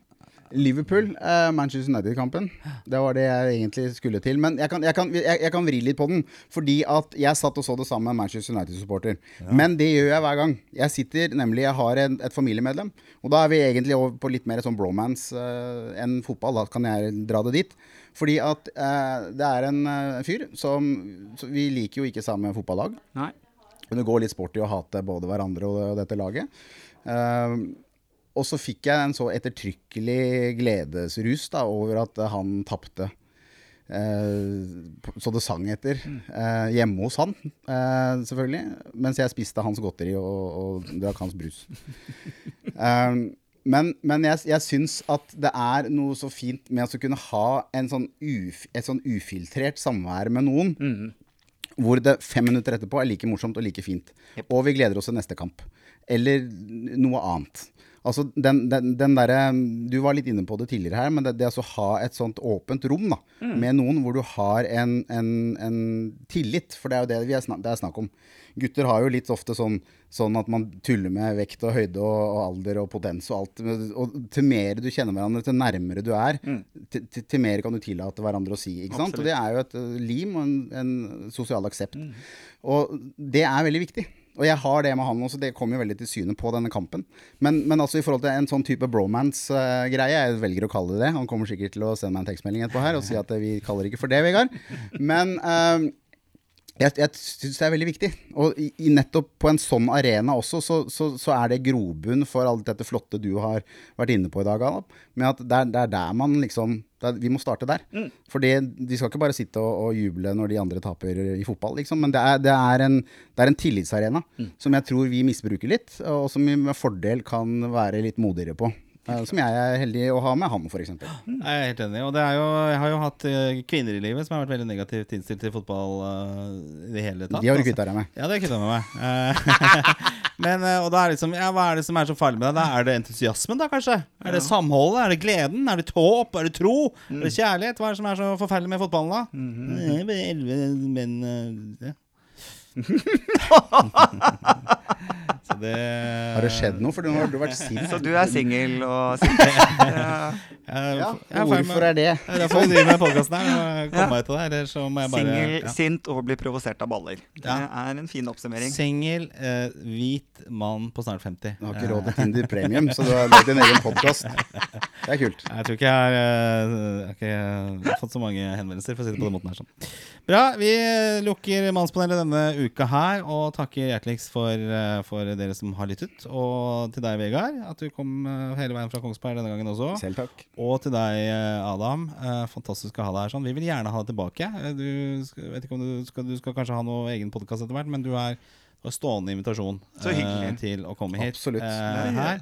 Liverpool, eh, Manchester United-kampen. Det var det jeg egentlig skulle til. Men jeg kan, jeg, kan, jeg, jeg kan vri litt på den. Fordi at jeg satt og så det sammen med Manchester United-supporter. Men det gjør jeg hver gang. Jeg sitter nemlig, jeg har en, et familiemedlem. Og da er vi egentlig over på litt mer sånn bromance eh, enn fotball. Da kan jeg dra det dit. Fordi at eh, det er en fyr som Vi liker jo ikke samme fotballag. Nei. Men det går litt sport i å hate både hverandre og dette laget. Ehm, og så fikk jeg en så ettertrykkelig gledesrus da, over at han tapte. Eh, så det sang etter. eh, hjemme hos han, eh, selvfølgelig. Mens jeg spiste hans godteri og, og drakk hans brus. Ehm, men, men jeg, jeg syns at det er noe så fint med å kunne ha en sånn uf, et sånn ufiltrert samvær med noen. Hvor det fem minutter etterpå er like morsomt og like fint. Og vi gleder oss til neste kamp. Eller noe annet. Altså den, den, den derre Du var litt inne på det tidligere her, men det, det å ha et sånt åpent rom da, med noen hvor du har en, en, en tillit, for det er jo det vi er snak, det er snakk om. Gutter har jo litt ofte sånn, sånn at man tuller med vekt og høyde og, og alder og potens og alt. Og til mer du kjenner hverandre, til nærmere du er, til, til, til mer kan du tillate hverandre å si. ikke sant? Og det er jo et eh, lim og en, en sosial aksept. Og det er veldig viktig. Og jeg har det med han også, det kommer jo veldig til syne på denne kampen. Men, men altså i forhold til en sånn type bromance-greie, jeg velger å kalle det det Han kommer sikkert til å sende meg en tekstmelding etterpå her og si at vi kaller det ikke for det, Vegard. Men eh, jeg, jeg syns det er veldig viktig. Og i, nettopp på en sånn arena også, så, så, så er det grobunn for alt dette flotte du har vært inne på i dag, Adam. Med at det er, det er der man liksom er, Vi må starte der. for de skal ikke bare sitte og, og juble når de andre taper i fotball, liksom. Men det er, det er, en, det er en tillitsarena som jeg tror vi misbruker litt, og som vi med fordel kan være litt modigere på. Eh, Som jeg er heldig å ha med ham, f.eks. Jeg er helt enig. Og det er jo, jeg har jo hatt eh, kvinner i livet som har vært veldig negativt innstilt til fotball uh, i det hele tatt. De har du altså. kvitta deg med. Ja, det er kvitta med meg. Men, og da er det liksom, ja, hva er det som er så farlig med deg? Da er det entusiasmen, da, kanskje? Er det samholdet? Er det gleden? Er det håp? Er det tro? Er det kjærlighet? Hva er det som er så forferdelig med fotballen, da? Det er bare elleve menn ja. Så det Har det skjedd noe? For nå har du vært sint. Så du er singel og singel? Ja. Ja, hvorfor er det? Det er derfor vi driver med podkasten her. Komme meg det. Må jeg bare Singel, ja. sint og blir provosert av baller. Det er en fin oppsummering. Singel, eh, hvit mann på snart 50. Du har ikke råd til Tinder Premium, så du har lagd din egen podkast. Det er kult. Jeg tror ikke jeg har, eh, jeg har ikke eh, fått så mange henvendelser, for å si det på den måten her. Sånn. Bra. Vi lukker Mannspanelet denne uka her, og takker hjerteligst for, eh, for dere som har lyttet. Og til deg, Vegard, at du kom eh, hele veien fra Kongsberg denne gangen også. Selv takk. Og til deg, eh, Adam. Eh, Fantastisk å ha deg her. sånn Vi vil gjerne ha deg tilbake. Du vet ikke om du skal, du skal kanskje ha noe egen podkast etter hvert, men du er og stående invitasjon Så hyggelig. eh, til å komme hit. Absolutt. Uh, her.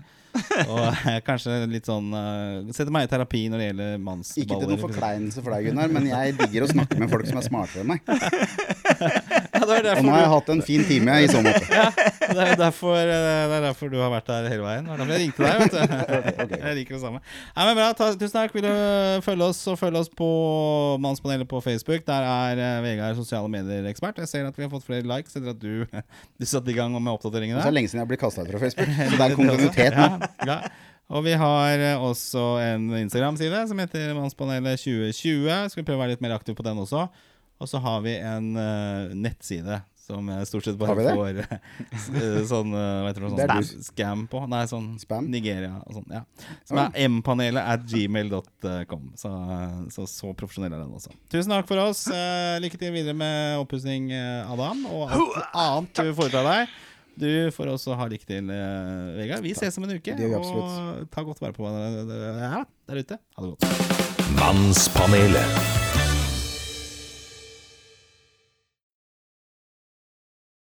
Og uh, kanskje litt sånn uh, Sette meg i terapi når det gjelder mannsballer. Ikke til noen forkleinelse for deg, Gunnar, men jeg digger å snakke med folk som er smartere enn meg. Ja, det, er Og derfor nå har jeg hatt en fin time i så måte. det, er derfor, eh, det er derfor du har vært der hele veien. Det er derfor jeg ringte deg. vet du Jeg liker det samme. Nei, men bra, ta, Tusen takk. Vil du følge oss, så følg oss på Mannspanelet på Facebook. Der er eh, Vegard sosiale medier-ekspert. Jeg ser at vi har fått flere likes etter at du, du satte i gang med Det oppdateringene. er lenge siden jeg ble kasta ut fra Facebook, så det er kontinuitet nå. Ja, ja. Og vi har eh, også en Instagram-side som heter Mannspanelet 2020. Skal vi prøve å være litt mer aktive på den også. Og så har vi en uh, nettside som jeg stort sett bare får eh, sånn eh, Hva heter det, er sånn spam, scam på. Nei, sånn Spam? Nigeria og sånn. Ja. Som er mpanelet at gmail.com. Så, så så profesjonell er den også. Tusen takk for oss. Eh, lykke til videre med oppussing, eh, Adam, og alt annet du foretar deg. Du får også ha lykke til, eh, Vegard. Vi ses om en uke. Og ta godt vare på hverandre ja, der ute. Ha det godt. Mannspanelet.